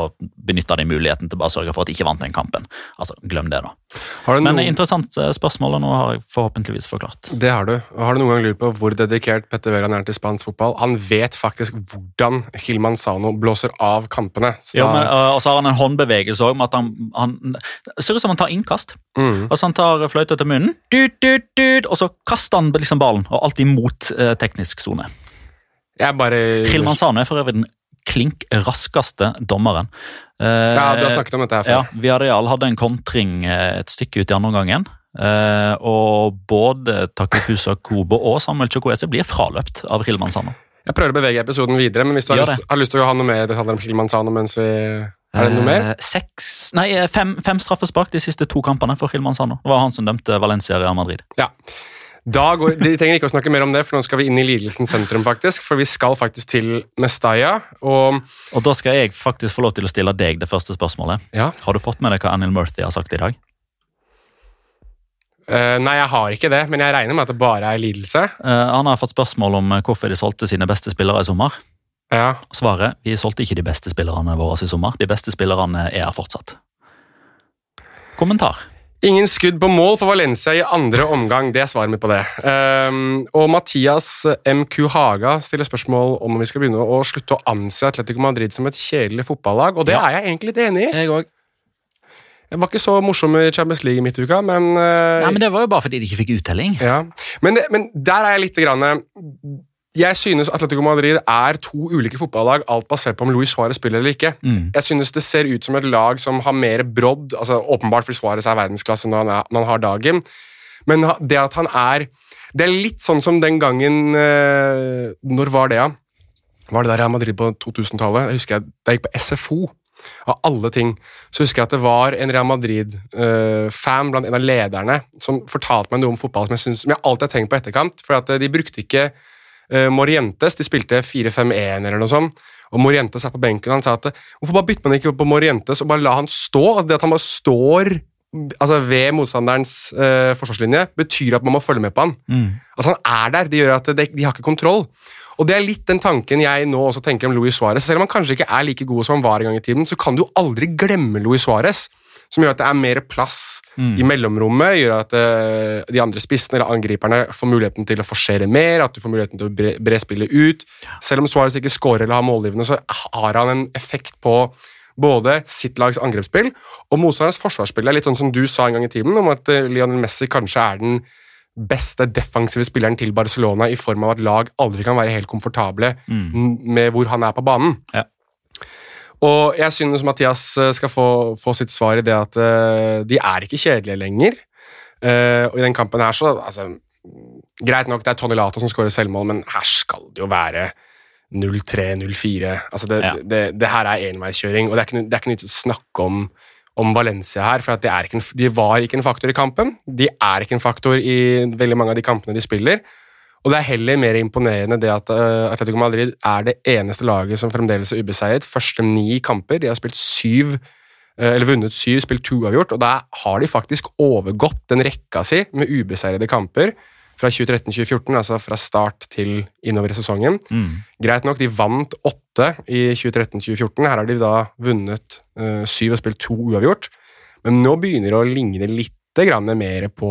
benytter de muligheten til bare å sørge for at de ikke vant den kampen. Altså, Glem det, da. Det men noen... interessant eh, spørsmål, og nå har jeg forhåpentligvis forklart. Det har du. Har du noen gang lurt på hvor dedikert Petter Veran er til spansk fotball? Han vet faktisk hvordan Hilman Sano blåser av kampene. Så da... men, uh, og så har han en håndbevegelse bevegelse òg, med at han, han ser ut som han tar innkast. Mm. Altså Han tar fløyta til munnen, dut, dut, dut, og så kaster han liksom ballen, og alltid mot eh, teknisk sone. Bare... Sano er for øvrig den klink raskeste dommeren. Eh, ja, du har snakket om dette her før. Ja, Viareal hadde en kontring eh, et stykke ut i andre omgangen. Eh, og både Takufusa Kobo og Samuel Chokwese blir fraløpt av Hilman Sano. Jeg prøver å bevege episoden videre, men hvis du har, lyst, har lyst, til å ha noe mer detaljer om Hilman Sano mens vi er det noe mer? Eh, seks, nei, eh, fem, fem straffespark de siste to kampene for Hilman. Det var han som dømte Valencia Real Madrid. Ja. Går, de trenger ikke å snakke mer om det, for nå skal vi inn i lidelsens sentrum. faktisk, For vi skal faktisk til Mestalla. Og, og da skal jeg faktisk få lov til å stille deg det første spørsmålet. Ja. Har du fått med deg hva Anil Murthy har sagt i dag? Uh, nei, jeg har ikke det, men jeg regner med at det bare er lidelse. Uh, han har fått spørsmål om hvorfor de solgte sine beste spillere i sommer. Ja. Svaret vi solgte ikke de beste spillerne våre i sommer. De beste spillerne er her fortsatt. Kommentar? Ingen skudd på mål for Valencia i andre omgang. Det er svaret mitt på det. Um, og Mathias MQ Haga stiller spørsmål om vi skal begynne å slutte å anse Atletico Madrid som et kjedelig fotballag, og det ja. er jeg egentlig litt enig i. Jeg også. Jeg var ikke så morsom i Champions League i midtuka, men uh, Nei, men Det var jo bare fordi de ikke fikk uttelling. Ja. Men, det, men der er jeg litt grann jeg synes Atletico Madrid er to ulike fotballag, alt basert på om Luis Suárez spiller eller ikke. Mm. Jeg synes det ser ut som et lag som har mer brodd, altså åpenbart fordi Suárez er verdensklasse når han, er, når han, har dagen, men det at han er Det er litt sånn som den gangen øh, Når var det, ja? Var det der Real Madrid på 2000-tallet? Jeg husker jeg, Da jeg gikk på SFO, av alle ting, så husker jeg at det var en Real Madrid-fan øh, blant en av lederne som fortalte meg noe om fotball som jeg, synes, som jeg alltid har tenkt på etterkant. For at de brukte ikke uh, Morientes de spilte 4-5-1 eller noe sånt. Og Morientes er på benken og han sa at hvorfor bare bytter man ikke på Morientes og bare la han stå? Altså, det at han bare står altså ved motstanderens uh, forsvarslinje, betyr at man må følge med på han. Mm. Altså Han er der. Det gjør at de, de, har ikke kontroll. Og Det er litt den tanken jeg nå også tenker om Luis Suárez. Selv om han kanskje ikke er like god som han var en gang i tiden, så kan du aldri glemme Luis Suárez som gjør at det er mer plass mm. i mellomrommet. gjør at uh, de andre spissene eller angriperne får muligheten til å forsere mer, at du får muligheten til å bre, bre spillet ut. Selv om Suárez ikke scorer eller har målgivende, så har han en effekt på både sitt lags angrepsspill og motstanderens forsvarsspill. Det er litt sånn som du sa en gang i tiden, om at uh, Lionel Messi kanskje er den beste defensive spilleren til Barcelona i form av at lag aldri kan være helt komfortable mm. med hvor han er på banen. Ja. Og jeg synes Mathias eh, skal få, få sitt svar i det at uh, de er ikke kjedelige lenger. Uh, og i den kampen her så altså, Greit nok, det er Tony Lato som skårer selvmål, men her skal det jo være 0-3-0-4. Altså det, ja. det, det, her er enveiskjøring, og det er ikke, det er ikke nytt å snakke om, om Valencia her, for en, de var ikke en faktor i kampen. De er ikke en faktor i veldig mange av de kampene de spiller. Og det er heller mer imponerende det at uh, Atletico Madrid er det eneste laget som fremdeles er ubeseiret. Første ni kamper. De har spilt syv, uh, eller vunnet syv, spilt to avgjort, og da har de faktisk overgått den rekka si med ubeseirede kamper fra 2013-2014, altså fra start til innover i sesongen. Mm. Greit nok, de vant åtte i 2013-2014. Her har de da vunnet uh, syv og spilt to uavgjort. Men nå begynner det å ligne litt mer på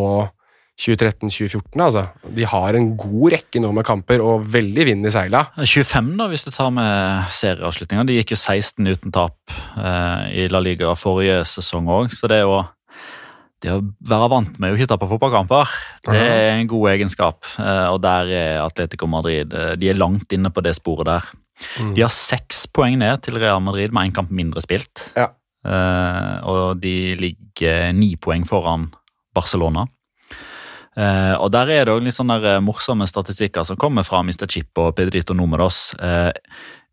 2013-2014. altså. De har en god rekke nå med kamper og veldig vind i seila. 25, da, hvis du tar med serieavslutninga. De gikk jo 16 uten tap eh, i La Liga forrige sesong òg, så det er jo det å være vant med å ikke tape fotballkamper, det er en god egenskap. Eh, og der er Atletico Madrid eh, de er langt inne på det sporet der. Mm. De har seks poeng ned til Real Madrid med én kamp mindre spilt. Ja. Eh, og de ligger ni poeng foran Barcelona. Uh, og Der er det også litt sånne morsomme statistikker som kommer fra Mr. Chip og Pedrito Numeros. Uh,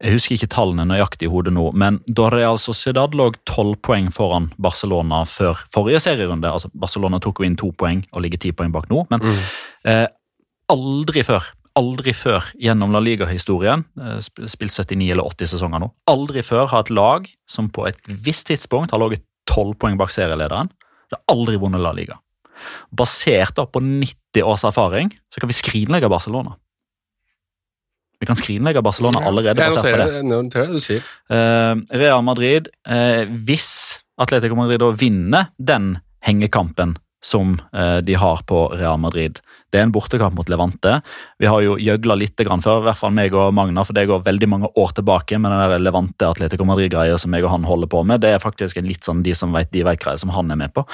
jeg husker ikke tallene nøyaktig i hodet nå, men da Real Sociedad lå tolv poeng foran Barcelona før forrige serierunde altså Barcelona tok jo inn to poeng og ligger ti poeng bak nå, men eh, aldri før aldri før gjennom La Liga-historien, eh, spilt 79 eller 80 sesonger nå, aldri før har et lag som på et visst tidspunkt har ligget tolv poeng bak serielederen, det har aldri vunnet La Liga. Basert da på 90 års erfaring så kan vi skrinlegge Barcelona. Vi kan skrinlegge Barcelona allerede. Jeg noterer, det. noterer det du sier. Uh, Real Madrid, uh, hvis Atletico Madrid da vinner den hengekampen som uh, de har på Real Madrid Det er en bortekamp mot Levante. Vi har jo gjøgla litt før, i hvert fall meg og Magna, for det går veldig mange år tilbake med den der Levante Atletico Madrid-greia som jeg og han holder på med. Det er faktisk en litt sånn de som vet de vet-greie som han er med på.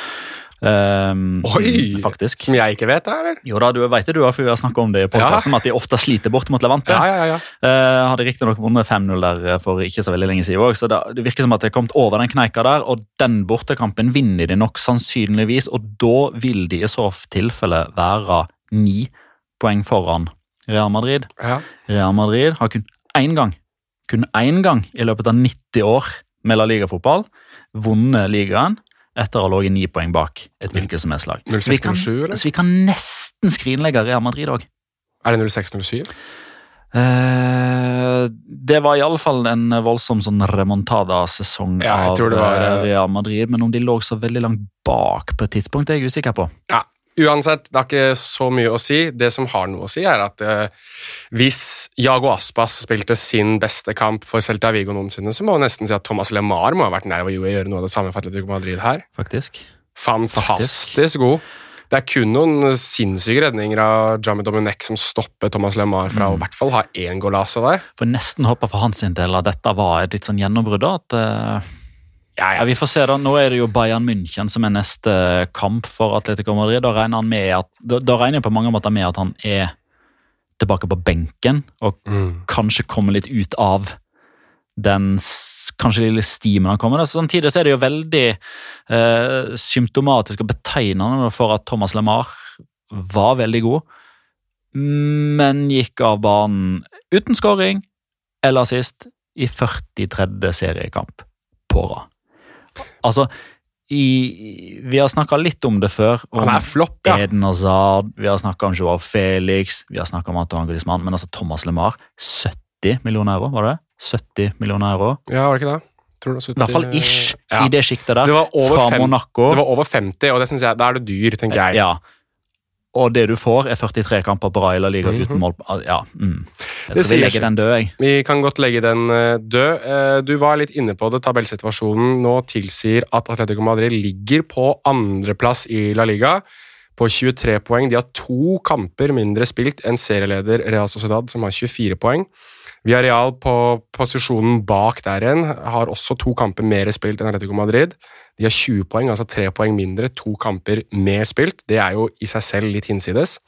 Um, Oi! Faktisk. Som jeg ikke vet, da? eller? Jo da, du vet det, du har, har snakka om det i podkasten, ja. at de ofte sliter bort mot Levante. Ja, ja, ja. Uh, hadde riktignok vunnet 5-0 der eh, for ikke så veldig lenge siden òg, så det, det, virker som at de har kommet over den kneika der. Og den bortekampen vinner de nok sannsynligvis, og da vil de i så tilfelle være ni poeng foran Real Madrid. Ja. Real Madrid har kun én gang, kun én gang i løpet av 90 år med La Liga-fotball vunnet ligaen etter å ha ligget ni poeng bak et hvilket som helst lag. Så vi, kan, så vi kan nesten skrinlegge Real Madrid òg. Er det 06-07? Eh, det var iallfall en voldsom sånn remontada-sesong ja, av var, eh, Real Madrid. Men om de lå så veldig langt bak på et tidspunkt, er jeg usikker på. Ja, Uansett, det har ikke så mye å si. Det som har noe å si, er at eh, hvis Jago Aspas spilte sin beste kamp for Celta Vigo noensinne, så må man nesten si at Thomas LeMar må ha vært nær ved å gjøre noe av det samme for Atletico Madrid her. Faktisk. Fantastisk Faktisk. god. Det er kun noen sinnssyke redninger av Jamie Dominic som stopper Thomas LeMar fra mm. å i hvert fall ha én golase der. For nesten håpa for hans del at dette var et litt sånn gjennombrudd. at... Uh ja, ja. vi får se da, Nå er det jo Bayern München som er neste kamp for Atletico Madrid. Da regner, at, da, da regner jeg på mange måter med at han er tilbake på benken og mm. kanskje kommer litt ut av den kanskje lille stimen han kommer med. Samtidig så er det jo veldig eh, symptomatisk og betegnende for at Thomas LeMar var veldig god, men gikk av banen uten skåring eller sist i 43. seriekamp på rad. Altså, i, vi har snakka litt om det før. Om Han er flopp, ja. Eden Hazard, vi har snakka om Joao Felix, vi har snakka om Antoine Griezmann, men altså Thomas LeMar 70 millioner euro, var det? 70 millioner euro. Ja, var det ikke det? 70, I hvert fall ish, ja. i det sjiktet der. Det var over fra fem, Monaco. Det var over 50, og det synes jeg, da er det dyr, tenker jeg. Ja, og det du får, er 43 kamper på rad i La Liga mm -hmm. uten mål. Ja, mm. Jeg det tror vi legger den død, jeg. Vi kan godt legge den eh, død. Eh, du var litt inne på det. Tabellsituasjonen nå tilsier at Atletico Madrid ligger på andreplass i La Liga på 23 poeng. De har to kamper mindre spilt enn serieleder Real Sociedad, som har 24 poeng. Villarreal på posisjonen bak der igjen har også to kamper mer spilt enn Atletico Madrid. De har 20 poeng, altså tre poeng mindre, to kamper mer spilt. Det er jo i seg selv litt hinsides.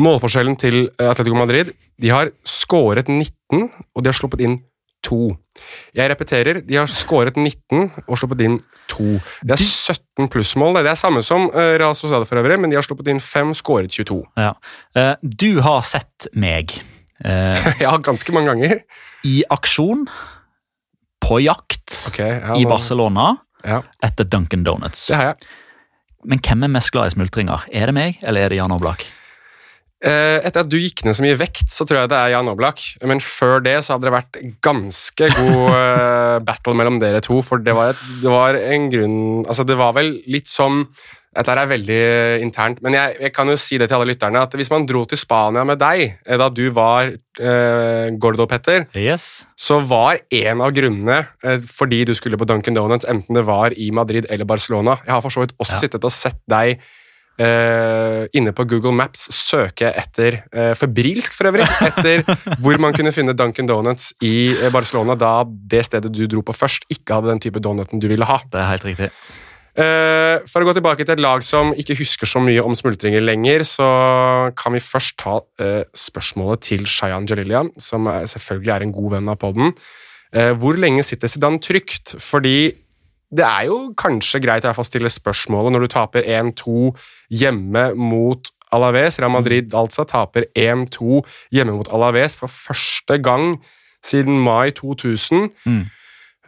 Målforskjellen til eh, Atletico Madrid De har skåret 19, og de har sluppet inn to. Jeg repeterer, de har skåret 19 og sluppet inn to. Det er 17 plussmål. Det er samme som eh, Real Sociedad for øvrig, men de har sluppet inn 5, skåret 22. Ja. Eh, du har sett meg. ja, ganske mange ganger. I aksjon, på jakt, okay, ja, i Barcelona ja. etter Duncan Donuts. Det har jeg. Men hvem er mest glad i smultringer? Er det meg, eller er det Jan Oblak? Eh, etter at du gikk ned så mye vekt, så tror jeg det er Jan Oblak. Men før det så hadde det vært ganske god eh, battle mellom dere to. For det var, et, det var, en grunn Altså, det var vel litt som dette er veldig internt, men jeg, jeg, kan jo si det til alle lytterne at hvis man dro til Spania med deg eh, da du var eh, Gordo, Petter, yes. så var en av grunnene eh, fordi du skulle på Duncan Donuts, enten det var i Madrid eller Barcelona Jeg har for så vidt også ja. sittet og sett deg eh, inne på Google Maps søke etter, eh, febrilsk for øvrig, etter hvor man kunne finne Duncan Donuts i eh, Barcelona da det stedet du dro på først, ikke hadde den type donuten du ville ha. Det er helt riktig. Uh, for å gå tilbake til et lag som ikke husker så mye om smultringer lenger, så kan vi først ta uh, spørsmålet til Shayan Jalilian, som selvfølgelig er en god venn av poden. Uh, hvor lenge sitter Zidane trygt? Fordi det er jo kanskje greit å stille spørsmålet når du taper 1-2 hjemme mot Alaves. Real Madrid altså taper 1-2 hjemme mot Alaves for første gang siden mai 2000. Mm.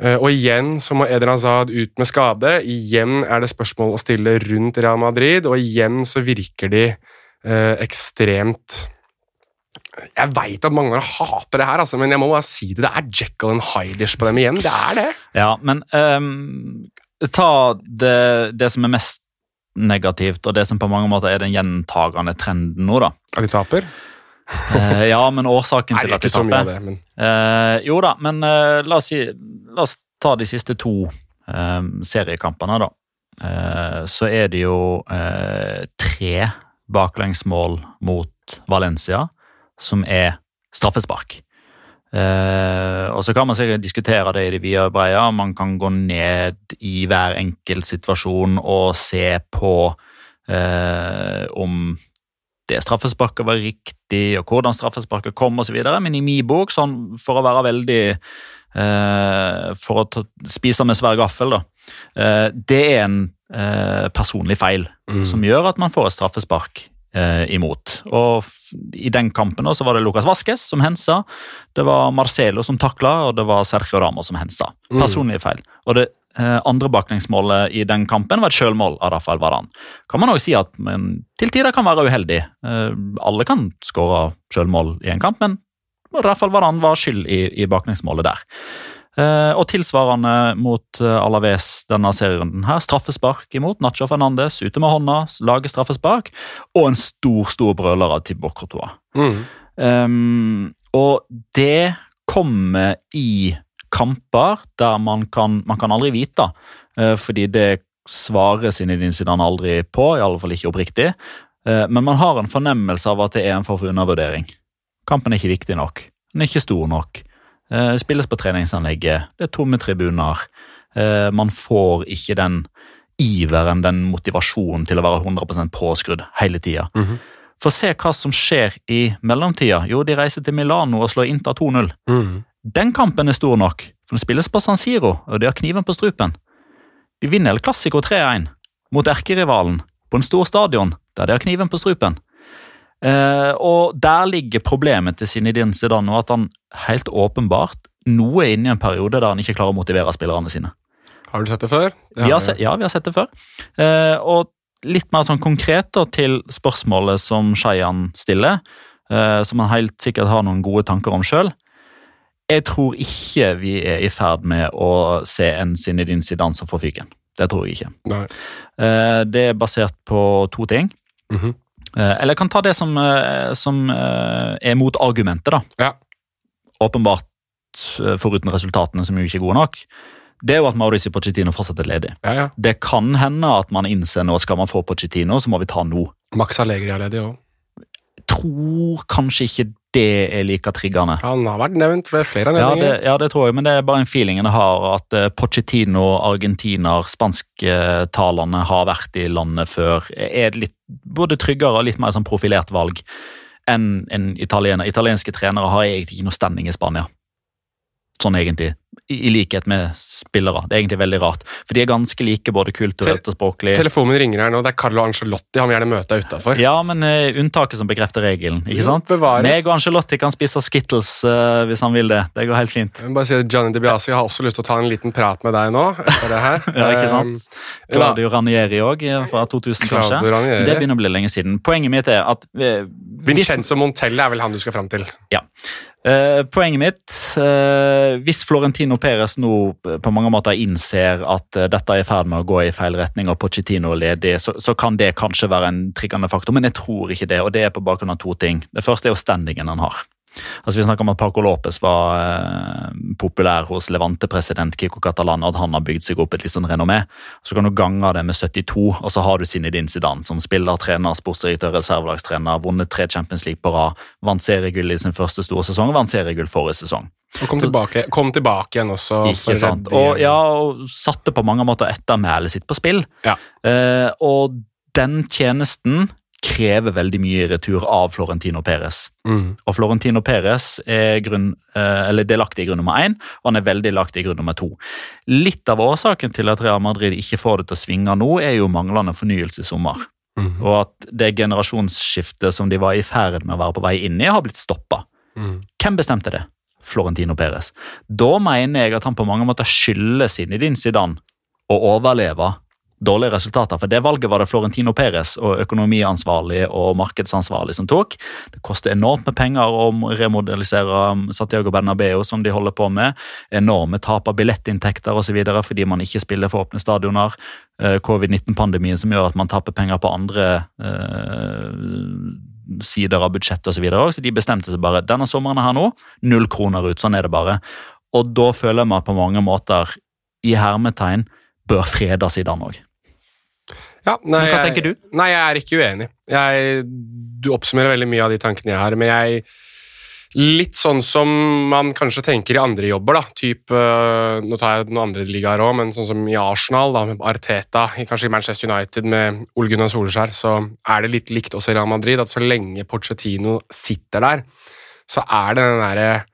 Eh, og igjen så må Eden Hazard ut med skade. Igjen er det spørsmål å stille rundt Real Madrid, og igjen så virker de eh, ekstremt Jeg veit at mange hater det her, altså, men jeg må bare si det. Det er Jekyll and Hyders på dem igjen. Det er det. Ja, men um, ta det, det, som er mest negativt, og det som på mange måter er den gjentagende trenden nå, da. At de taper? Uh, ja, men årsaken til at de taper det, men... uh, Jo da, men uh, la, oss si, la, oss ta de siste to seriekampene, da. så er det jo tre baklengsmål mot Valencia som er straffespark. og Så kan man sikkert diskutere det i det vide og brede. Man kan gå ned i hver enkelt situasjon og se på om det straffesparket var riktig, og hvordan straffesparket kom osv. Men i min bok, sånn, for å være veldig eh, For å ta, spise med svær gaffel, da. Eh, det er en eh, personlig feil mm. som gjør at man får et straffespark eh, imot. Og I den kampen også, var det Lucas Vasques som hensa, det var Marcelo som takla, og det var Sergio Ramos som hensa. Mm. Personlige feil. Og det Eh, andre baklengsmålet i den kampen var et sjølmål av Rafael Varan. Kan man også si at men, til tider kan være uheldig. Eh, alle kan skåre sjølmål i en kamp, men Rafael Varan var skyld i, i baklengsmålet der. Eh, og tilsvarende mot Alaves denne serierunden her. Straffespark imot. Nacho Fernandes ute med hånda, lager straffespark. Og en stor, stor brøler av Tibor Courtois. Mm. Um, og det kommer i kamper der man kan, man kan aldri vite, uh, fordi det svarer Zinedine Zidane aldri på, i alle fall ikke oppriktig. Uh, men man har en fornemmelse av at det er en form for undervurdering. Kampen er ikke viktig nok. Den er ikke stor nok. Uh, spilles på treningsanlegget. Det er tomme tribuner. Man får ikke den iveren, den motivasjonen til å være 100 påskrudd hele tida. Mm -hmm. For se hva som skjer i mellomtida. Jo, de reiser til Milano og slår Inter 2-0. Mm. Den kampen er stor nok, for den spilles på San Siro, og de har kniven på strupen. De vinner El Clásico 3-1 mot erkerivalen på en stor stadion der de har kniven på strupen. Eh, og Der ligger problemet til Zinedine Zidane, at han helt åpenbart nå er inne i en periode der han ikke klarer å motivere spillerne sine. Har du sett det før? Det vi har sett, ja, vi har sett det før. Eh, og litt mer sånn konkret da, til spørsmålet som Shayan stiller, eh, som han helt sikkert har noen gode tanker om sjøl. Jeg tror ikke vi er i ferd med å se en Zinedine Zidane som får fyken. Det tror jeg ikke. Nei. Eh, det er basert på to ting. Mm -hmm. Eller jeg kan ta det som, eh, som er motargumentet, da. Ja. Åpenbart foruten resultatene, som jo ikke er gode nok. Det er jo at Mauricio Pochettino fortsatt er ledig. Ja, ja. Det kan hende at man innser nå skal man få Pochettino, så må vi ta nå. Max Allegri er ledig òg. Tror kanskje ikke det er like triggende. Han har vært nevnt ved flere anledninger. Ja, ja, det tror jeg, men det er bare en feeling jeg har. At uh, Pochettino, argentiner, spansktalende har vært i landet før. Er litt både tryggere og litt mer sånn profilert valg enn en italiener. Italienske trenere har egentlig ikke noe standing i Spania sånn egentlig. I, likhet med spillere. Det er egentlig veldig rart. For de er ganske like både kulturelt og språklig. Telefonen ringer her nå. Det er Carlo Angelotti. Han vil gjerne møte deg utafor. Ja, men uh, unntaket som bekrefter regelen. ikke sant? Bevares. Meg og Angelotti kan spise Skittles uh, hvis han vil det. Det går helt fint. Jeg vil bare si at Johnny DiBiase har også lyst til å ta en liten prat med deg nå. etter det her. ja, ikke sant? Um, Claudio Ranieri òg, fra 2000 kanskje. Det begynner å bli lenge siden. Poenget mitt er at uh, Vincenzo Montelle er vel han du skal fram til? Ja. Uh, poenget mitt uh, Hvis Florentino Perez nå på mange måter innser at uh, dette er i ferd med å gå i feil retning og Pochettino er ledig, så, så, kan det kanskje være en triggende faktor, men jeg tror ikke det. og Det er på bakgrunn av to ting. Det første er jo standingen han har. Altså Vi snakker om at Paco Lopez var eh, populær hos Levante-president Kiko Catalan, og at han har bygd seg opp et litt sånn renommé. Så kan du gange det med 72, og så har du Zinedine Zidane, som spiller, trener, sportsdirektør, reservelagstrener, vunnet tre Champions League på rad, vant seriegull i sin første store sesong vant seriegull forrige sesong. Og kom tilbake, kom tilbake igjen også. Ikke sant. Og, ja, og satte på mange måter ettermælet sitt på spill. Ja. Eh, og den tjenesten krever veldig mye i retur av Florentino Perez. Mm. Og Florentino Perez er grunn, eh, eller delaktig i grunn nummer én, og han er veldig delaktig i grunn nummer to. Litt av årsaken til at Real Madrid ikke får det til å svinge nå, er jo manglende fornyelse i sommer. Mm. Og at det generasjonsskiftet som de var i ferd med å være på vei inn i, har blitt stoppa. Mm. Hvem bestemte det? Florentino Perez. Da mener jeg at han på mange måter skylder din Zidane å overleve dårlige resultater. For det valget var det Florentino Perez og økonomiansvarlig og markedsansvarlig som tok. Det koster enormt med penger å remodellisere Santiago Bernabeu, som de holder på med. Enorme tap av billettinntekter osv. fordi man ikke spiller for åpne stadioner. Eh, Covid-19-pandemien som gjør at man taper penger på andre eh, sider av budsjettet osv. Så, videre. så de bestemte seg bare denne sommeren her nå, null kroner ut. Sånn er det bare. Og da føler jeg meg på mange måter i hermetegn bør fredes i Danmark òg. Ja, nei, hva jeg- tenker du? Nei, jeg er ikke uenig. Jeg, du oppsummerer veldig mye av de tankene jeg har, men jeg Litt sånn som man kanskje tenker i andre jobber, da. Typ, øh, nå tar jeg noen andre ligaer òg, men sånn som i Arsenal, da, med Arteta, kanskje i Manchester United med Ole Gunnar Solskjær, så er det litt likt også i Real Madrid, at så lenge Pochettino sitter der, så er det den derre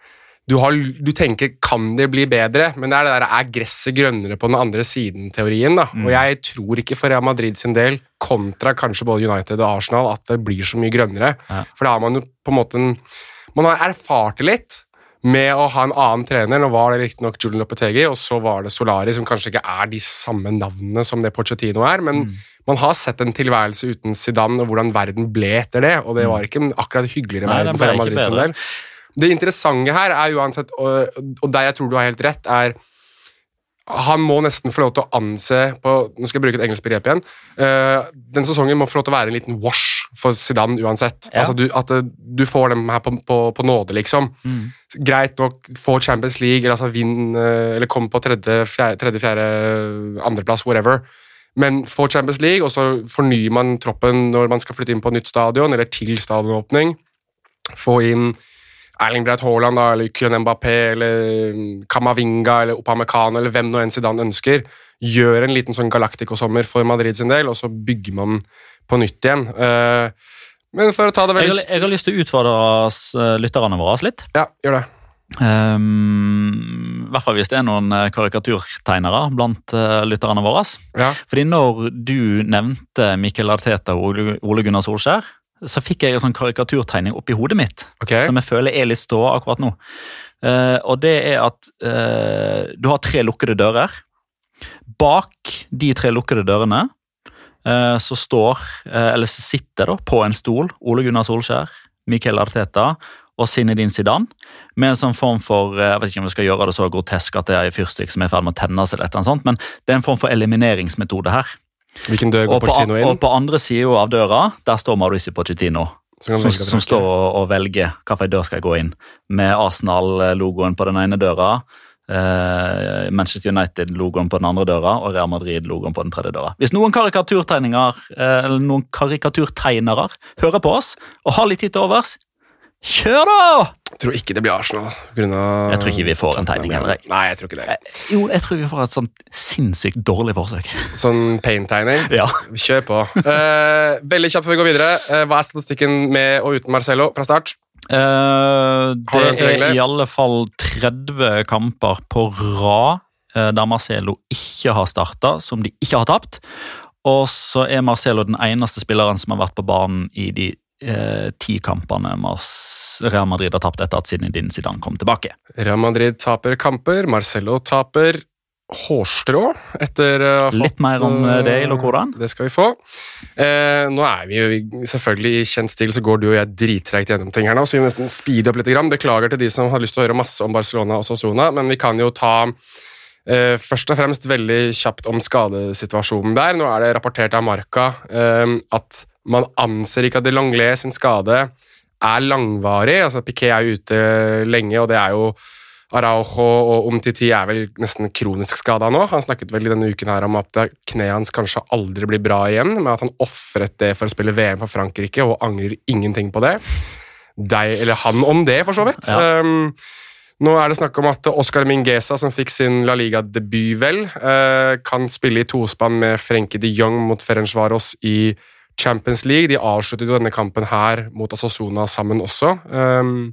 du, har, du tenker 'kan det bli bedre', men det er det der 'er gresset grønnere på den andre siden'-teorien. da, Mm. Og jeg tror ikke for Real Madrid sin del, kontra kanskje både United og Arsenal, at det blir så mye grønnere. Ja. For da har man jo på en måte en Man har erfart det litt med å ha en annen trener. Nå var det riktignok Julian Lopetegi, og så var det Solari, som kanskje ikke er de samme navnene som det Pochettino er, men Mm. man har sett en tilværelse uten Zidane, og hvordan verden ble etter det, og det var ikke en akkurat hyggeligere verden Nei, for Madrid sin del. Det interessante her er uansett, og, og der jeg tror du har helt rett, er han må nesten få lov til å anse på, Nå skal jeg bruke et engelsk begrep igjen. Uh, den sesongen må få lov til å være en liten wash for Zidane uansett. Ja. Altså du, At eh, du får dem her på, på, på nåde, liksom. Mm. Greit nok, få Champions League, eller, altså vinn, eh, eller kom på tredje, fjerde, tredje, fjerde, andreplass, whatever. Men få Champions League, og så fornyer man troppen når man skal flytte inn på nytt stadion, eller til stadionåpning. Få inn Erling Braut Haaland, da, eller Kylian Mbappé, eller Kamavinga, eller Opamecano, eller hvem nå enn Zidane ønsker. Gjør en liten sånn Galactico-sommer for Madrid sin del, og så bygger man på nytt igjen. Eh, men for å ta det Jeg, veldig har- jeg har lyst til å utfordre eh, lytterne våre litt. Ja, gjør det. Um, I hvert fall hvis det er noen eh, karikaturtegnere blant uh, lytterne våre. Ja. Fordi når du nevnte Mikkel Arteta og Ole Gunnar Solskjær, så fikk jeg en sånn karikaturtegning oppi hodet mitt okay. som jeg føler er litt ståa akkurat nå. Uh, og det er at uh, du har tre lukkede dører. Bak de tre lukkede dørene uh, så står, eller så sitter da, på en stol Ole Gunnar Solskjær, Mikael Arteta og Zinedine Zidane med en sånn form for Jeg vet ikke om vi skal gjøre det så grotesk at det er en fyrstikk som er i ferd med å tenne seg, eller et eller annet sånt, men det er en form for elimineringsmetode her. Hvilken dør går på, inn? og på andre sida av døra der står Mauricio Pochettino som, som står og, og velger hvilken dør skal jeg gå inn. Med Arsenal-logoen på den ene døra, eh, Manchester United-logoen på den andre døra og Real Madrid-logoen på den tredje døra. Hvis noen karikaturtegninger, eh, eller noen karikaturtegnere hører på oss og har litt tid til overs, kjør da! Jeg tror ikke det blir Arsenal. av- Jeg tror ikke vi får en tegning heller, jeg. Nei, jeg tror ikke det. Eh, Jo, jeg tror vi får et sånt sinnssykt dårlig forsøk. Sånn paint-tegning. Ja. Kjør på. Uh, veldig kjapt før vi går videre. Uh, hva er statistikken med og uten Marcello fra start? Uh, det er i alle fall 30 kamper på rad der Marcelo ikke har starta, som de ikke har tapt. Og så er Marcelo den eneste spilleren som har vært på banen i de eh, ti kampene Real Madrid har tapt etter at Zinedine Zidane kom tilbake. Real Madrid taper kamper. Marcello taper hårstrå etter å ha fått Litt mer om eh, det i Lokoran. Det skal vi få. Eh, nå er vi jo selvfølgelig i kjent stil, så går du og jeg drittregt gjennom ting her nå, så vi må nesten speede opp litt. Grann. Beklager til de som har lyst til å høre masse om Barcelona og Sassona, men vi kan jo ta eh, først og fremst veldig kjapt om skadesituasjonen der. Nå er det rapportert av Marca eh, at man anser ikke at de Longlais sin skade er langvarig. altså Piquet er ute lenge, og det er jo Araujo og Omtiti er vel nesten kronisk skada nå. Han snakket vel i denne uken her om at kneet hans kanskje aldri blir bra igjen, men at han ofret det for å spille VM for Frankrike og angrer ingenting på det. Deg, eller han om det, for så vidt. Ja. Um, nå er det snakk om at Oscar Mingueza, som fikk sin La Liga-debut, vel, uh, kan spille i tospann med Frenkie de Jong mot Ferencvaros i Champions League. De avsluttet jo denne kampen her mot Asasona sammen også. Um,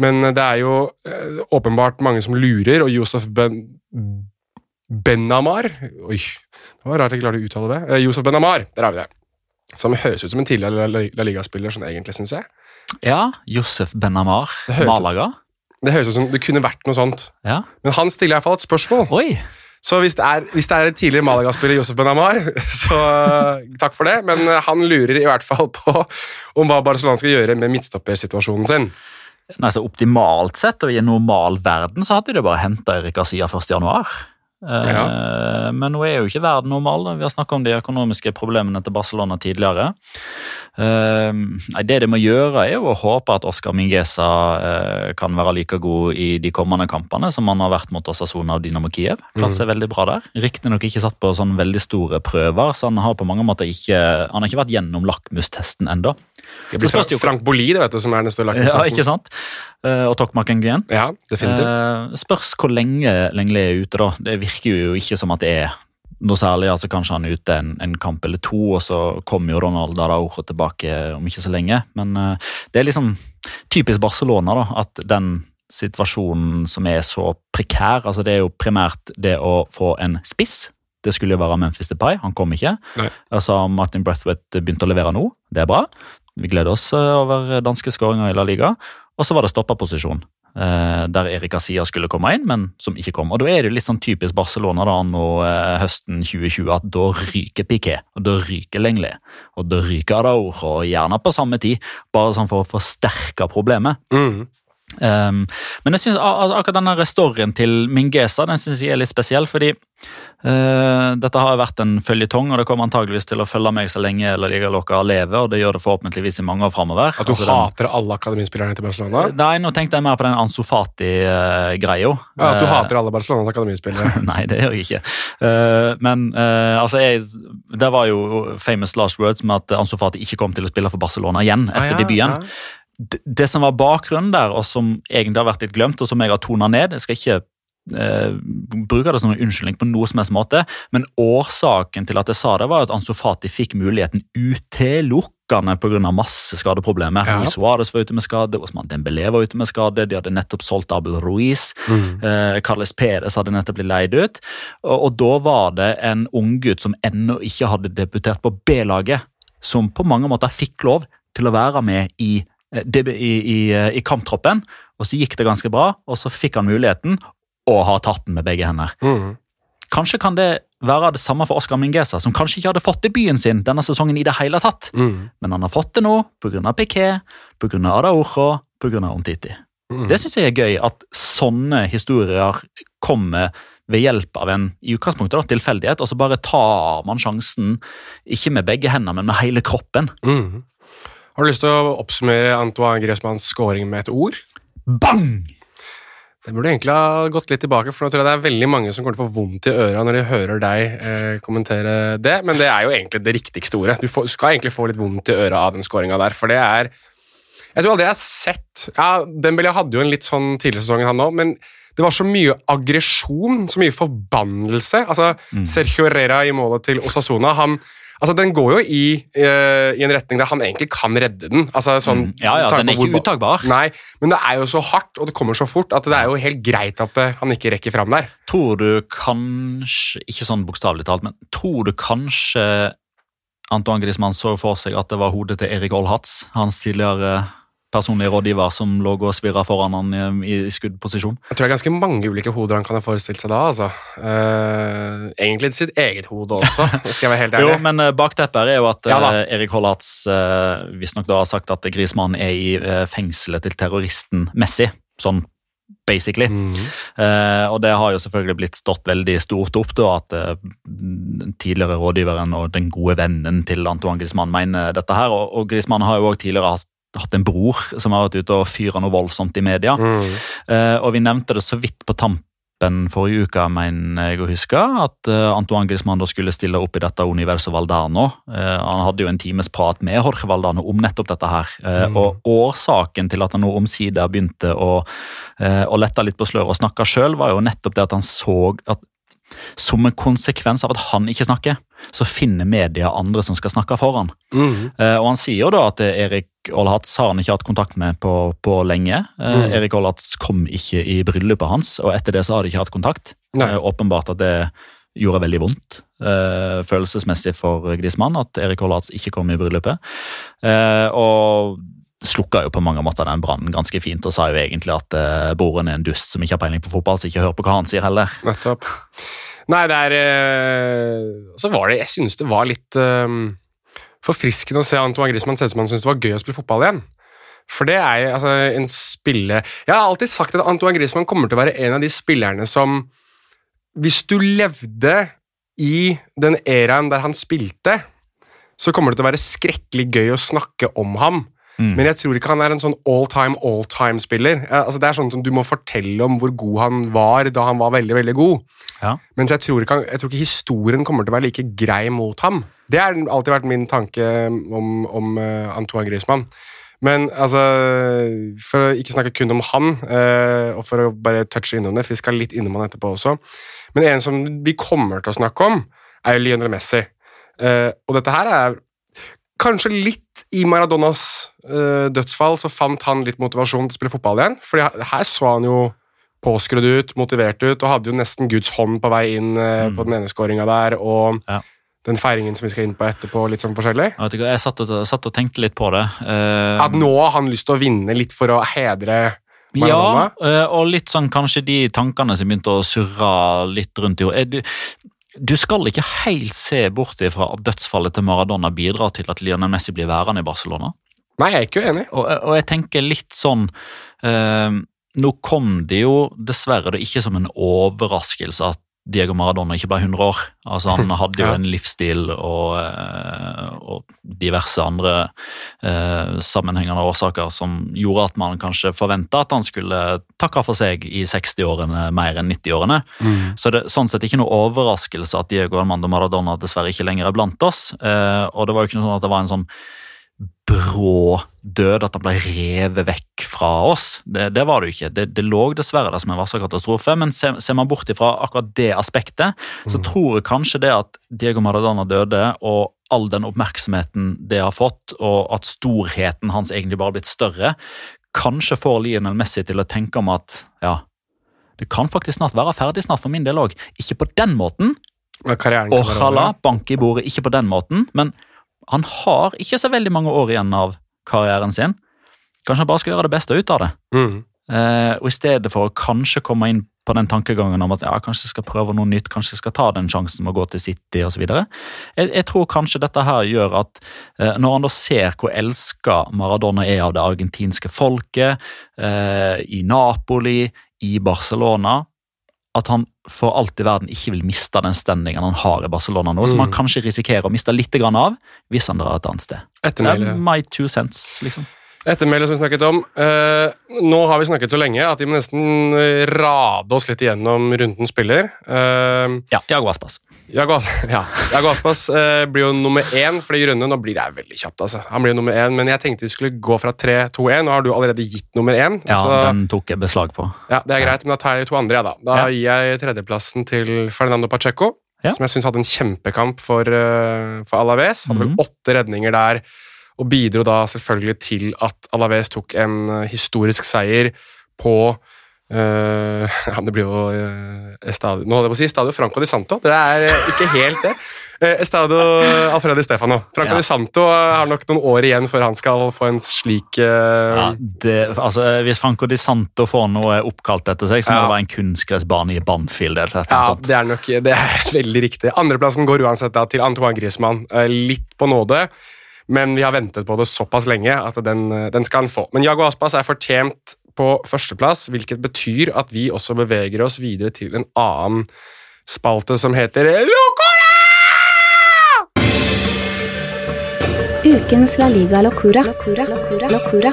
men det er jo uh, åpenbart mange som lurer, og Josef ben, Benamar Oi, det var rart jeg klarte å uttale det. Uh, Josef Benamar, der har vi det. Som høres ut som en tidligere La Liga-spiller, sånn egentlig, syns jeg. Ja, Josef Benamar, Malaga. Det høres ut som det kunne vært noe sånt. Ja. Men han stiller iallfall et spørsmål. Oi. Så hvis det er, hvis det er en tidligere Malaga-spiller, Josef Benamar, så eh, takk for det. Men han lurer i hvert fall på om hva Barcelona skal gjøre med midtstoppersituasjonen sin. Nei, så Optimalt sett og i en normal verden så hadde de bare henta Erik Asia 1.1. Ja. Eh, men nå er jo ikke verden normal. Vi har snakka om de økonomiske problemene til Barcelona tidligere. Eh, Det de må gjøre, er jo å håpe at Oscar Mingesa eh, kan være like god i de kommende kampene som han har vært mot Osasona og Dynamo Kiev. Klart seg mm. veldig bra der. Riktignok ikke satt på sånn veldig store prøver, så han har på mange måter ikke han har ikke vært gjennom lakmustesten ennå. Det blir Frank, Frank Bolli, det vet du, som er den store lakmustesten. Ja, ikke sant? Og Tokmak Nguyen. Ja, definitivt. Spørs hvor lenge Lengli er ute, da. Det virker jo ikke som at det er noe særlig. altså Kanskje han er ute en, en kamp eller to, og så kommer jo Ronald Araujo tilbake om ikke så lenge. Men uh, det er liksom typisk Barcelona da, at den situasjonen som er så prekær altså Det er jo primært det å få en spiss. Det skulle jo være Memphis Depay, han kom ikke. Nei. Altså Martin Brethwaite begynte å levere nå, det er bra. Vi gleder oss eh, over danske skåringer i La Liga. Og så var det stopperposisjon. Eh, der Erik Asia skulle komme inn, men som ikke kom. Og Da er det litt sånn typisk Barcelona da nå eh, høsten 2020 at da ryker Piquet, og da ryker Lengli, og da ryker Araujo, og gjerne på samme tid, bare sånn for å forsterke problemet. Mm. Um, men jeg synes akkurat denne storyen til Mingesa den synes jeg er litt spesiell, fordi uh, dette har vært en føljetong, og det kommer antageligvis til å følge meg så lenge eller Ligaloca lever, og det gjør det forhåpentligvis i mange år fremover. At du altså, hater den, alle akademispillerne til Barcelona? Nei, nå tenkte jeg mer på den Ansofati-greia. Uh, ja, at du uh, hater alle Barcelonas akademispillere? nei, det gjør jeg ikke. Uh, men altså, jeg, det var jo famous last words med at Ansofati ikke kom til å spille for Barcelona igjen etter ah, ja, debuten. Ja det som var bakgrunnen der, og som egentlig har vært litt glemt, og som jeg har tona ned Jeg skal ikke eh, bruke det som en unnskyldning på noe som helst måte, men årsaken til at jeg sa det, var at Ansofati fikk muligheten utelukkende pga. masse skadeproblemer. Ja. Suárez var ute med skade, Osman Dembélé var ute med skade, de hadde nettopp solgt Abel Ruiz. Mm. Eh, Carles Perez hadde nettopp blitt leid ut. Og, og da var det en unggutt som ennå ikke hadde debutert på B-laget, som på mange måter fikk lov til å være med i i, i, eh, i, kamptroppen, og så gikk det ganske bra, og så fikk han muligheten og har tatt den med begge hender. Mm. Kanskje kan det være det samme for Oscar Mingesa, som kanskje ikke hadde fått debuten sin denne sesongen i det hele tatt, mm. men han har fått det nå pga. Piquet, pga. Adaojo, pga. Omtiti. Mm. Det syns jeg er gøy, at sånne historier kommer ved hjelp av en i utgangspunktet da, tilfeldighet, og så bare tar man sjansen, ikke med begge hender, men med hele kroppen. Mm. Har du lyst til å oppsummere Antoine Griezmanns scoring med et ord? Bang! Det burde egentlig ha gått litt tilbake, for nå tror jeg det er veldig mange som kommer til å få vondt i øra når de hører deg eh, kommentere det, men det er jo egentlig det riktigste ordet. Du får, skal egentlig få litt vondt i øra av den scoringa der, for det er Jeg tror aldri jeg har sett Ja, Dembélé hadde jo en litt sånn tidligere sesong, han òg, men det var så mye aggresjon, så mye forbannelse. Altså, mm. Sergio Herrera i målet til Osasona han Altså, Den går jo i, uh, i, en retning der han egentlig kan redde den. Altså, sånn, mm. Ja, ja, Den er ikke utagbar. Nei, men det er jo så hardt, og det kommer så fort, at det er jo helt greit at det, han ikke rekker fram der. Tror du kanskje Ikke sånn bokstavelig talt, men tror du kanskje Antoine Griezmann så for seg at det var hodet til Erik Olhatz, hans tidligere personlig rådgiver som lå og svirra foran han i, i, skuddposisjon. Jeg tror det er ganske mange ulike hoder han kan ha forestilt seg da. altså. Uh, egentlig sitt eget hode også, skal jeg være helt ærlig. jo, men uh, bakteppet er jo at ja, uh, Erik Hollatz uh, visstnok har sagt at Grismannen er i uh, fengselet til terroristen Messi. Sånn basically. Mm -hmm. og det har jo selvfølgelig blitt stått veldig stort opp da, at uh, tidligere rådgiveren og den gode vennen til Antoine Griezmann mener dette her. Og, og Griezmann har jo også tidligere hatt hatt en bror som har vært ute og fyra noe voldsomt i media. Mm. Uh, og vi nevnte det så vidt på tampen forrige uke, mener jeg å huske, at uh, Antoine Griezmann da skulle stille opp i dette Universo Valdano. Uh, han hadde jo en times prat med Jorge Valdano om nettopp dette her. Mm. Og årsaken til at han nå omsider begynte å, å lette litt på sløret og snakke sjøl, var jo nettopp det at han så at som en konsekvens av at han ikke snakker, så finner media andre som skal snakke for han. Mm. Eh, og Han sier jo da at Erik Olhatz har han ikke hatt kontakt med på, på lenge. Eh, mm. Erik Olhatz kom ikke i bryllupet hans, og etter det så har de ikke hatt kontakt. Eh, åpenbart at det gjorde veldig vondt følelsesmessig for Grismann at Erik Olhatz ikke kom i bryllupet. og slukka jo på mange måter den brannen ganske fint og sa jo egentlig at uh, broren er en dust som ikke har peiling på fotball, så ikke hør på hva han sier heller. Nettopp. Nei, det er uh, Så var det Jeg synes det var litt uh, forfriskende å se Antoine Griezmann se ut som han syntes det var gøy å spille fotball igjen. For det er altså en spille Jeg har alltid sagt at Antoine Griezmann kommer til å være en av de spillerne som Hvis du levde i den eraen der han spilte, så kommer det til å være skrekkelig gøy å snakke om ham Mm. Men jeg tror ikke han er en sånn all time, all time-spiller. Altså, det er sånn som Du må fortelle om hvor god han var da han var veldig veldig god. Ja. Mens jeg tror, ikke, jeg tror, ikke, historien kommer til å være like grei mot ham. Det har alltid vært min tanke om, om uh, Antoine Griezmann. Men altså, for å ikke snakke kun om han, uh, og for å bare touche innom det, for vi skal litt innom han etterpå også Men en som vi kommer til å snakke om, er jo Lionel Messi. Uh, og dette her er Kanskje litt i Maradonas uh, dødsfall så fant han litt motivasjon til å spille fotball igjen. For her så han jo påskrudd ut, motivert ut, og hadde jo nesten Guds hånd på vei inn uh, mm. på den ene skåringa der. og ja. Den feiringen som vi skal inn på etterpå, litt sånn forskjellig. Jeg, jeg satt, og, satt, og, tenkte litt på det. Uh, At nå har han lyst til å vinne litt for å hedre Maradona? Ja, og litt sånn kanskje de tankene som begynte å surre litt rundt i år du skal ikke helt se bort ifra at dødsfallet til Maradona bidrar til at Lionel Messi blir værende i Barcelona. Nei, jeg er ikke uenig. Og, og jeg tenker litt sånn eh, Nå kom det jo dessverre ikke som en overraskelse at Diego Maradona ikke ble 100 år. Altså Han hadde jo en livsstil og, eh, og diverse andre eh, sammenhengende årsaker som gjorde at man kanskje forventa at han skulle takke for seg i 60-årene mer enn 90-årene. Mm. Så det er sånn sett ikke noe overraskelse at Diego Armando Maradona dessverre ikke lenger er blant oss. Eh, og det var jo ikke noe sånn at det var en sånn brå død, at han ble revet vekk fra oss. Det, det var det jo ikke. Det, det, lå dessverre der som en varsla katastrofe, men ser, ser, man bort ifra akkurat det aspektet, så mm. tror jeg kanskje det at Diego Maradona døde, og all den oppmerksomheten det har fått, og at storheten hans egentlig bare har blitt større, kanskje får Lionel Messi til å tenke om at ja, det kan faktisk snart være ferdig snart for min del òg. Ikke på den måten. Og halla, bank i bordet, ikke på den måten, men han har ikke så veldig mange år igjen av karrieren sin. Kanskje han bare skal gjøre det beste ut av det. Mm. Eh, og I stedet for å kanskje komme inn på den tankegangen om at ja, kanskje jeg skal prøve noe nytt, kanskje jeg skal ta den sjansen med å gå til City osv. Jeg, jeg tror kanskje dette her gjør at eh, når han da ser hvor elska Maradona er av det argentinske folket, eh, i Napoli, i Barcelona, at han for alt i verden ikke vil miste den standingen han har i Barcelona nå, mm. som han mm. kanskje risikerer å miste litt av hvis han drar et annet sted. Etter, Det er my two cents, liksom. Ettermælet som vi snakket om. Eh, nå har vi snakket så lenge at vi må nesten eh, rade oss litt igjennom runden spiller. Eh, ja, Jago Aspas. Jago, ja, Jago Aspas eh, blir jo nummer én for de runde. Nå blir det veldig kjapt, altså. Han blir jo nummer én, men jeg tenkte vi skulle gå fra 3-2-1. Nå har du allerede gitt nummer én. Ja, så, den tok jeg beslag på. Ja, Det er greit, men da tar jeg to andre, jeg, da. Da ja. gir jeg tredjeplassen til Fernando Pacheco. Ja. Som jeg syns hadde en kjempekamp for, uh, for Alaves. Hadde vel åtte redninger der og bidro da selvfølgelig til at Alaves tok en eh, historisk seier på Uh, ja, det blir jo uh, Estadio Nå holdt jeg på å si Estadio Franco di Santo. Det er uh, ikke helt det. Estadio Alfredo Stefano. Franco ja. di Santo har nok noen år igjen før han skal få en slik ja, det, altså, Hvis Franco di Santo får noe oppkalt etter seg, så må det være en kunstgressbane i Banfield. Eller ja, det er nok det er veldig riktig. Andreplassen går uansett da, til Antoine Griezmann. litt på nåde. Men vi har ventet på det såpass lenge at den, den skal han få. Men Jago Aspas er fortjent på førsteplass, hvilket betyr at vi også beveger oss videre til en annen spalte som heter Locora! ukens La Liga Locura. Locura. Locura. Locura.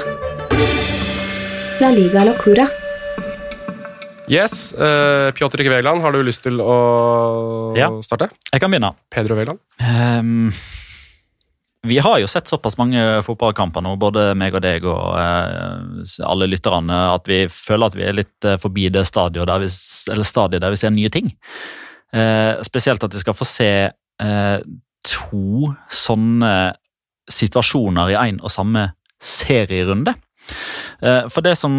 La Liga Locura. Yes. Uh, Pjotr Kveland, har du lyst til å ja. starte? Jeg kan begynne. Pedro Veland? Um, vi har jo sett såpass mange fotballkamper nå, både meg og deg og eh, alle lytterne, at vi føler at vi er litt uh, forbi det stadiet der vi, stadiet der vi ser nye ting. Eh, spesielt at vi skal få se to sånne situasjoner i én og samme serierunde. Eh, for det som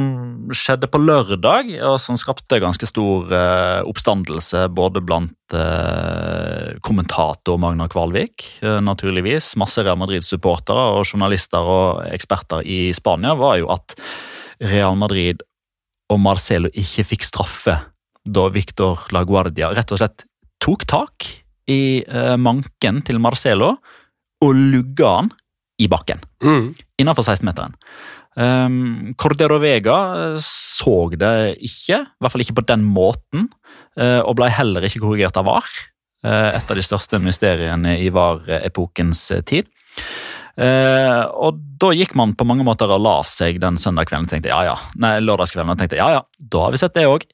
skjedde på lørdag, og som skapte ganske stor eh, oppstandelse både blant eh, kommentator Magna Kvalvik, naturligvis, masse Real Madrid-supportere og journalister og eksperter i Spania, var jo at Real Madrid og Marcelo ikke fikk straffe da Victor Laguardia rett og slett tok tak i manken til Marcelo og lugga han i bakken. Mm. Innenfor 16-meteren. Um, Cordero Vega eh, så det ikke, i hvert fall ikke på den måten, uh, og ble heller ikke korrigert av VAR. Uh, et av de største mysteriene i VAR-epokens tid. Uh, og da gikk man på mange måter og la seg den søndag kvelden og tenkte ja, ja, nei, lørdagskvelden og tenkte ja, ja, da har vi sett det òg.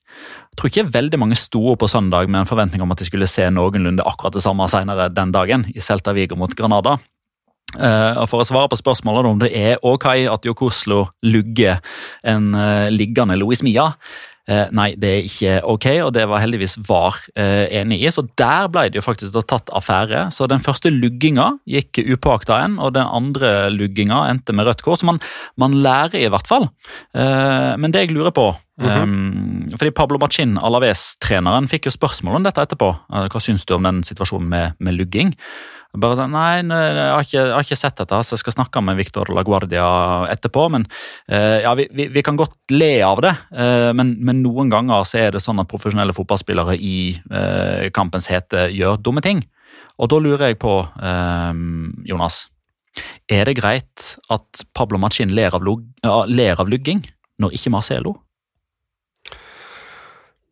Tror ikke veldig mange sto opp på søndag med en forventning om at de skulle se noenlunde akkurat det samme senere den dagen i Celta Vigo mot Granada. Uh, for å svare på spørsmålet om det er ok at Jokoslo lugger en uh, liggende Louis Mia, uh, nei, det er ikke ok, og det var heldigvis VAR enig i. Så der ble det jo faktisk tatt affære. Så den første lugginga gikk upåakta en, og den andre lugginga endte med rødt kort. Så man, man lærer i hvert fall. men det jeg lurer på mm -hmm. um, fordi Pablo Machin, Alaves-treneren, fikk jo spørsmål om dette etterpå. hva syns du om den situasjonen med, med lugging? Bare sånn, Nei, jeg har, ikke, jeg har ikke sett dette, så jeg skal snakke med Victor LaGuardia etterpå. Men uh, ja, vi, vi, vi, kan godt le av det, uh, men, men, noen ganger så er det sånn at profesjonelle fotballspillere i uh, kampens hete gjør dumme ting. Og da lurer jeg på, Jonas Er det greit at Pablo Machin ler av, ler av lugging, når ikke Marcelo?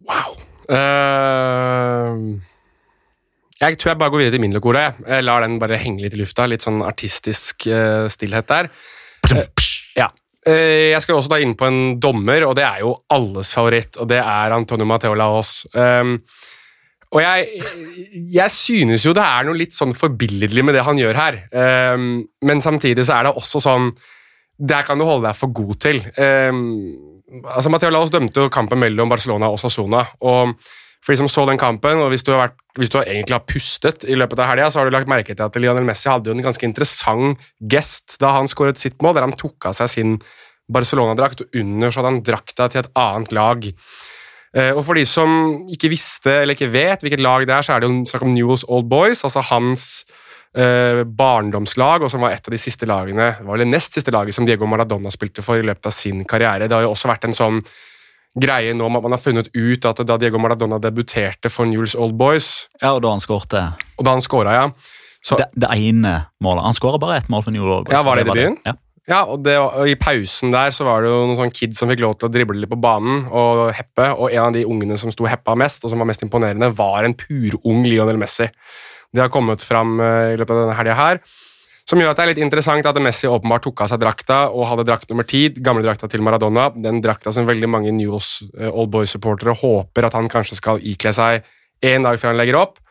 Wow. Uh... Jeg tror jeg bare går videre til min lokore. Jeg lar den bare henge litt i lufta. Litt sånn artistisk uh, stillhet der. Uh, ja. Uh, jeg skal også da inn på en dommer, og det er jo alles favoritt, og det er Antonio Mateo Laos. Um, og jeg, jeg, synes jo det er noe litt sånn forbilledlig med det han gjør her, um, men samtidig så er det også sånn Der kan du holde deg for god til. Um, altså Mateo Laos dømte jo kampen mellom Barcelona og Sassona, og for de som så den kampen, og hvis du, vært, hvis du egentlig har pustet i løpet av helga, så har du lagt merke til at Lionel Messi hadde jo en ganske interessant gest da han skåret sitt mål, der han tok av seg sin Barcelona-drakt og under så hadde han drakta til et annet lag. Eh, og For de som ikke visste eller ikke vet hvilket lag det er, så er det jo snakk om Newells Old Boys, altså hans eh, barndomslag, og som var et av de siste lagene, var det nest siste laget som Diego Maradona spilte for i løpet av sin karriere. Det har jo også vært en sånn greie nå man har funnet ut at da Diego Maradona debuterte for Newles Old Boys Ja, og da han skårte. Og da han skåra, ja. Så, det, det, ene målet. Han skåra bare ett mål for Newles Old Boys. Ja, Var det i debuten? Ja. Ja, og, det, og, I pausen der så var det jo noen sånn kids som fikk lov til å drible litt på banen og heppe, og en av de ungene som sto heppa mest, og som var mest imponerende, var en purung Lionel Messi. Det har kommet fram uh, i løpet av denne helga her. Som gjør at det er litt interessant at Messi åpenbart tok av seg drakta og hadde drakt nummer ti, gamle drakta til Maradona. Den drakta som veldig mange News uh, Old Boys-supportere håper at han kanskje skal ikle seg en dag før han legger opp.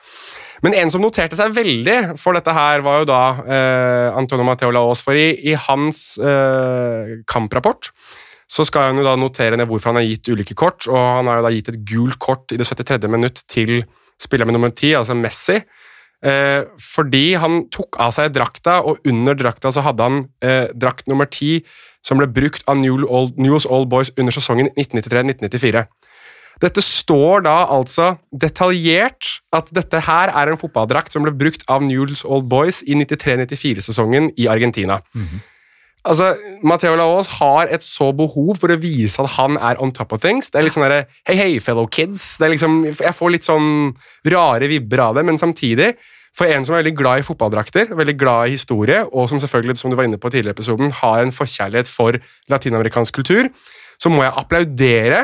Men en som noterte seg veldig for dette her, var jo da eh, Antonio Matteo Laos. For i, i hans eh, kamprapport så skal han jo da notere ned hvorfor han har gitt ulike kort, og han har jo da gitt et gult kort i det 73. minutt til spiller med nummer 10, altså Messi. Eh, fordi han tok av seg drakta, og under drakta så hadde han eh, drakt nummer ti, som ble brukt av New Old, Boys under sesongen 1993-1994. Dette står da altså detaljert at dette her er en fotballdrakt som ble brukt av News Old Boys i 93-94-sesongen i Argentina. Mm -hmm. Altså, Matheo Laos har et så behov for å vise at han er on top of things. Det er litt sånn derre Hei, hei, fellow kids. Det er liksom, jeg får litt sånn rare vibber av det, men samtidig for en som er veldig glad i fotballdrakter, veldig glad i historie, og som selvfølgelig, som du var inne på tidligere episoden, har en forkjærlighet for latinamerikansk kultur, så må jeg applaudere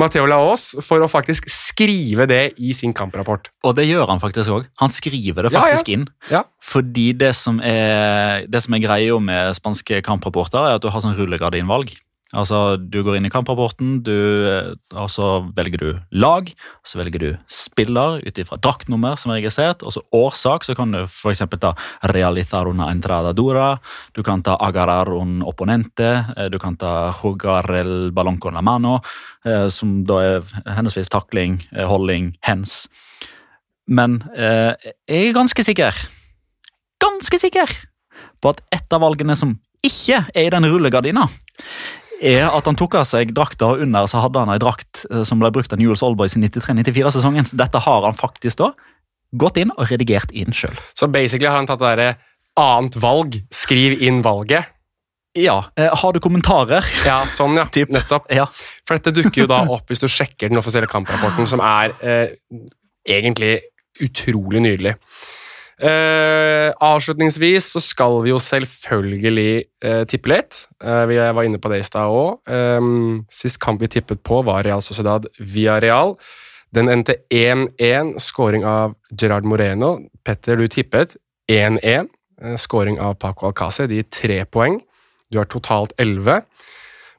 Matheo Laos for å faktisk skrive det i sin kamprapport. Og det gjør han faktisk òg. Han skriver det faktisk ja, ja. inn. Ja. Fordi det som er, det som er greia med spanske kamprapporter, er at du har sånn rullegardinvalg. Altså, Du går inn i kamprapporten, du, og så velger du lag, så velger du spiller ut ifra draktnummer som er registrert, og så årsak. Så kan du f.eks. ta realizar una entrada dura, du kan ta agarar un opponente, eh, du kan ta Jugarel el ballon la mano, eh, som da er henholdsvis takling, eh, holding, hens. Men eh, jeg er ganske sikker, ganske sikker, på at et av valgene som ikke er i den rullegardina, er at han tok av seg drakta, og under så hadde han ei drakt eh, som ble brukt av Newells Oldboys i 93-94-sesongen. Så dette har han faktisk da gått inn og redigert inn sjøl. Så basically har han tatt det derre annet valg, skriv inn valget. Ja. Eh, har du kommentarer? Ja, sånn, ja. Typ. Nettopp. Ja. For dette dukker jo da opp hvis du sjekker den offisielle kamprapporten, som er eh, egentlig utrolig nydelig. Uh, avslutningsvis så skal vi jo selvfølgelig eh, tippe litt. Eh, vi var inne på det i stad òg. Um, sist kamp vi tippet på, var Real Sociedad via Real. Den endte 1-1, scoring av Gerard Moreno. Petter, du tippet 1-1. Scoring av Paco Alcácer. De gir tre poeng. Du har totalt 11.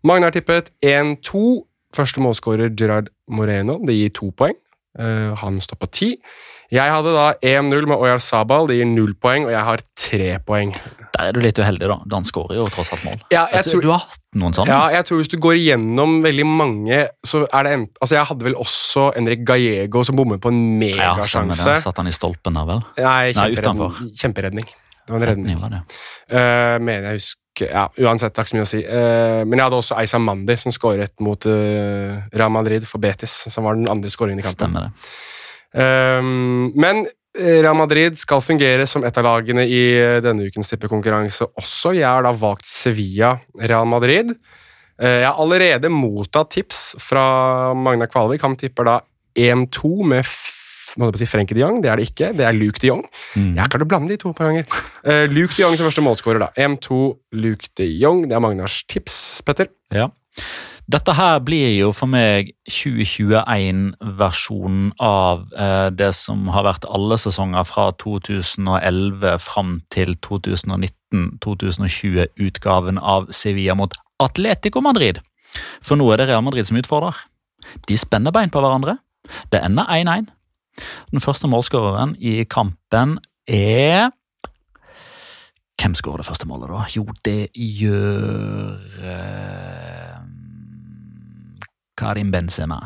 Magnar tippet 1-2. Første målskårer Gerard Moreno. Det gir to poeng. han står på ti. Jeg hadde da 1-0 med Oyar Sabal, det gir null poeng, og jeg har tre poeng. Der er du litt uheldig, da. Dan skårer jo tross alt mål. Ja, jeg tror, du har hatt noen sånne? Ja, jeg tror hvis du går igjennom veldig mange, så er det en, Altså, jeg hadde vel også Enrik Gallego som bommet på en megasjanse. Ja, Satt han i stolpen der, vel? Nei, kjemperedning. Nei, kjemperedning. Det var en redning. Var det. Uh, mener jeg husker ja, Uansett, det er ikke så mye å si. Uh, men jeg hadde også Aisa Mandi, som skåret mot uh, Real Madrid for Betis, som var den andre skåringen i kampen. Stemmer det. Um, men Real Madrid skal fungere som et av lagene i denne ukens tippekonkurranse også. Jeg har da valgt Sevilla Real Madrid. Jeg har allerede mottatt tips fra Magna Kvalvik. Han tipper da 1-2 med må si Frenkie de Jong. Det er det ikke. Det er Luke de Jong. Mm. Jeg klarte å blande de to par ganger. Uh, Luke de Jong som første målskårer, da. 1-2 Luke de Jong. Det er Magnars tips, Petter. Ja. Dette her blir jo for meg 2021-versjonen av eh, det som har vært alle sesonger fra 2011 fram til 2019-2020-utgaven av Sevilla mot Atletico Madrid. For nå er det Real Madrid som utfordrer. De spenner bein på hverandre. Det ender 1-1. Den første målskåreren i kampen er Hvem skårer det første målet, da? Jo, det gjør uh, Karim Benzema.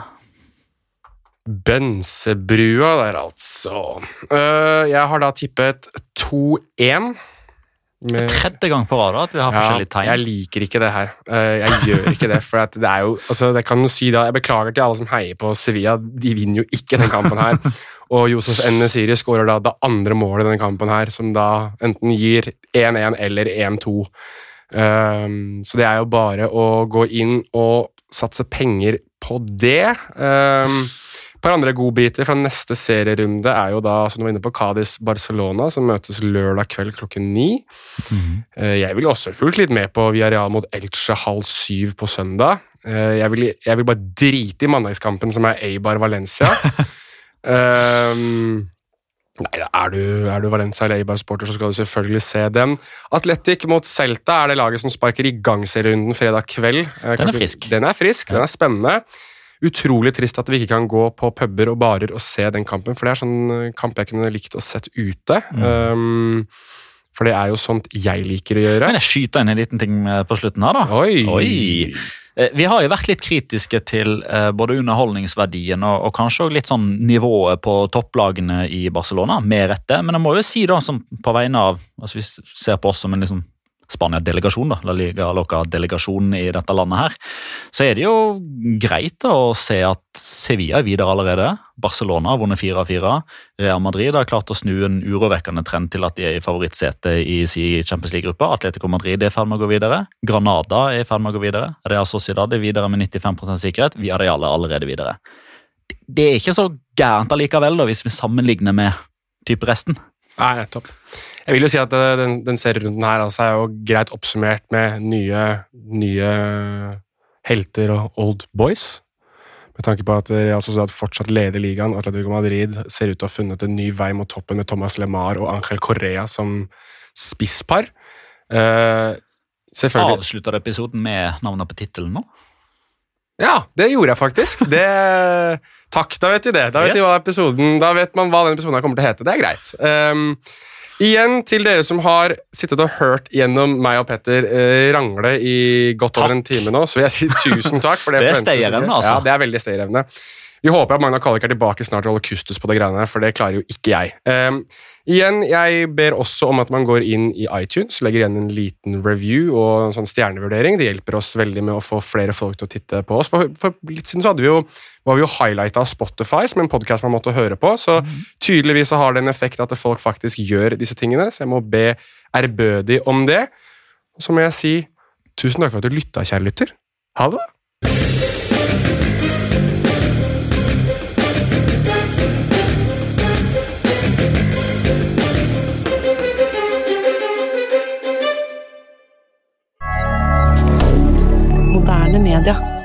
Bensebrua der, altså. Uh, jeg har da tippet 2-1. Med... Tredje gang på rad at vi har forskjellige tegn. Jeg liker ikke det her. Uh, jeg gjør ikke det. for det er jo, altså, det kan jo si da, Jeg beklager til alle som heier på Sevilla, de vinner jo ikke den kampen her. Og Josef Nesiri skårer da det andre målet i denne kampen her, som da enten gir 1-1 eller 1-2. Um, eh, så det er jo bare å gå inn og satse penger på det. Um, et par andre godbiter fra neste serierunde er jo da, som du var inne på, Cádiz Barcelona, som møtes lørdag kveld klokken ni. Mm. Jeg vil også fulgt litt med på Villarreal mot Elche halv syv på søndag. Eh, jeg vil, jeg vil bare drite i mandagskampen, som er Eibar Valencia. um, Nei, er du, er du Valencia eller Eibar-sporter, så skal du selvfølgelig se den. Atletic mot Celta er det laget som sparker i gang serierunden fredag kveld. Eh, den er frisk. Den er frisk, den er spennende. Utrolig trist at vi ikke kan gå på puber og barer og se den kampen, for det er sånn eh, kamp jeg kunne likt å sett ute. Mm. Um, for det er jo sånt jeg liker å gjøre. Men jeg skyter inn en liten ting eh, på slutten her, da. Oi! Oi. Eh, vi har jo vært litt kritiske til eh, både underholdningsverdien og, og kanskje også litt sånn nivået på topplagene i Barcelona, med rette. Men jeg må jo si da, på vegne av altså Vi ser på oss som en liksom Spania-delegasjon, da, La Liga Loca-delegasjonen i dette landet her, så er det jo greit å se at Sevilla er videre allerede. Barcelona har vunnet fire av fire. Real Madrid har klart å snu en urovekkende trend til at de er i favorittsetet i Champions League-gruppa. Atletico Madrid er i ferd med å gå videre. Granada er i ferd med å gå videre. Real Sociedad er videre med 95% sikkerhet. Villarreal er allerede videre. Det er ikke så gærent allikevel, da, hvis vi sammenligner med type resten. Nei, nettopp. Jeg vil jo si at eh, den, den serierunden her altså er jo greit oppsummert med nye, nye helter og old boys. Med tanke på at Real Sociedad fortsatt leder ligaen, og Atletico Madrid ser ut til å ha funnet en ny vei mot toppen med Thomas LeMar og Angel Correa som spisspar. Uh, selvfølgelig Avslutta du episoden med navnet på tittelen nå? Ja, det gjorde jeg faktisk. Det, takk, da vet vi det. Da vet, yes. episoden, da vet man hva den episoden kommer til å hete. Det er greit. Um, igjen til dere som har sittet og hørt gjennom meg og Petter eh, rangle i godt over en time nå, så vil jeg si tusen takk. For det, det er stayerevne, altså. Ja, det er veldig stayerevne. Vi håper at Magna Kallik er tilbake snart og holder kustus på det greiene, for det klarer jo ikke jeg. Um, igjen, jeg ber også om at man går inn i iTunes, legger igjen en liten review og en sånn stjernevurdering. Det hjelper oss veldig med å få flere folk til å titte på oss. For, for litt siden så hadde vi jo, var vi jo highlighta av Spotify som en podkast man måtte høre på, så mm. tydeligvis så har det en effekt at folk faktisk gjør disse tingene, så jeg må be ærbødig om det. Og så må jeg si tusen takk for at du lytta, kjære lytter. Ha det! Moderne media.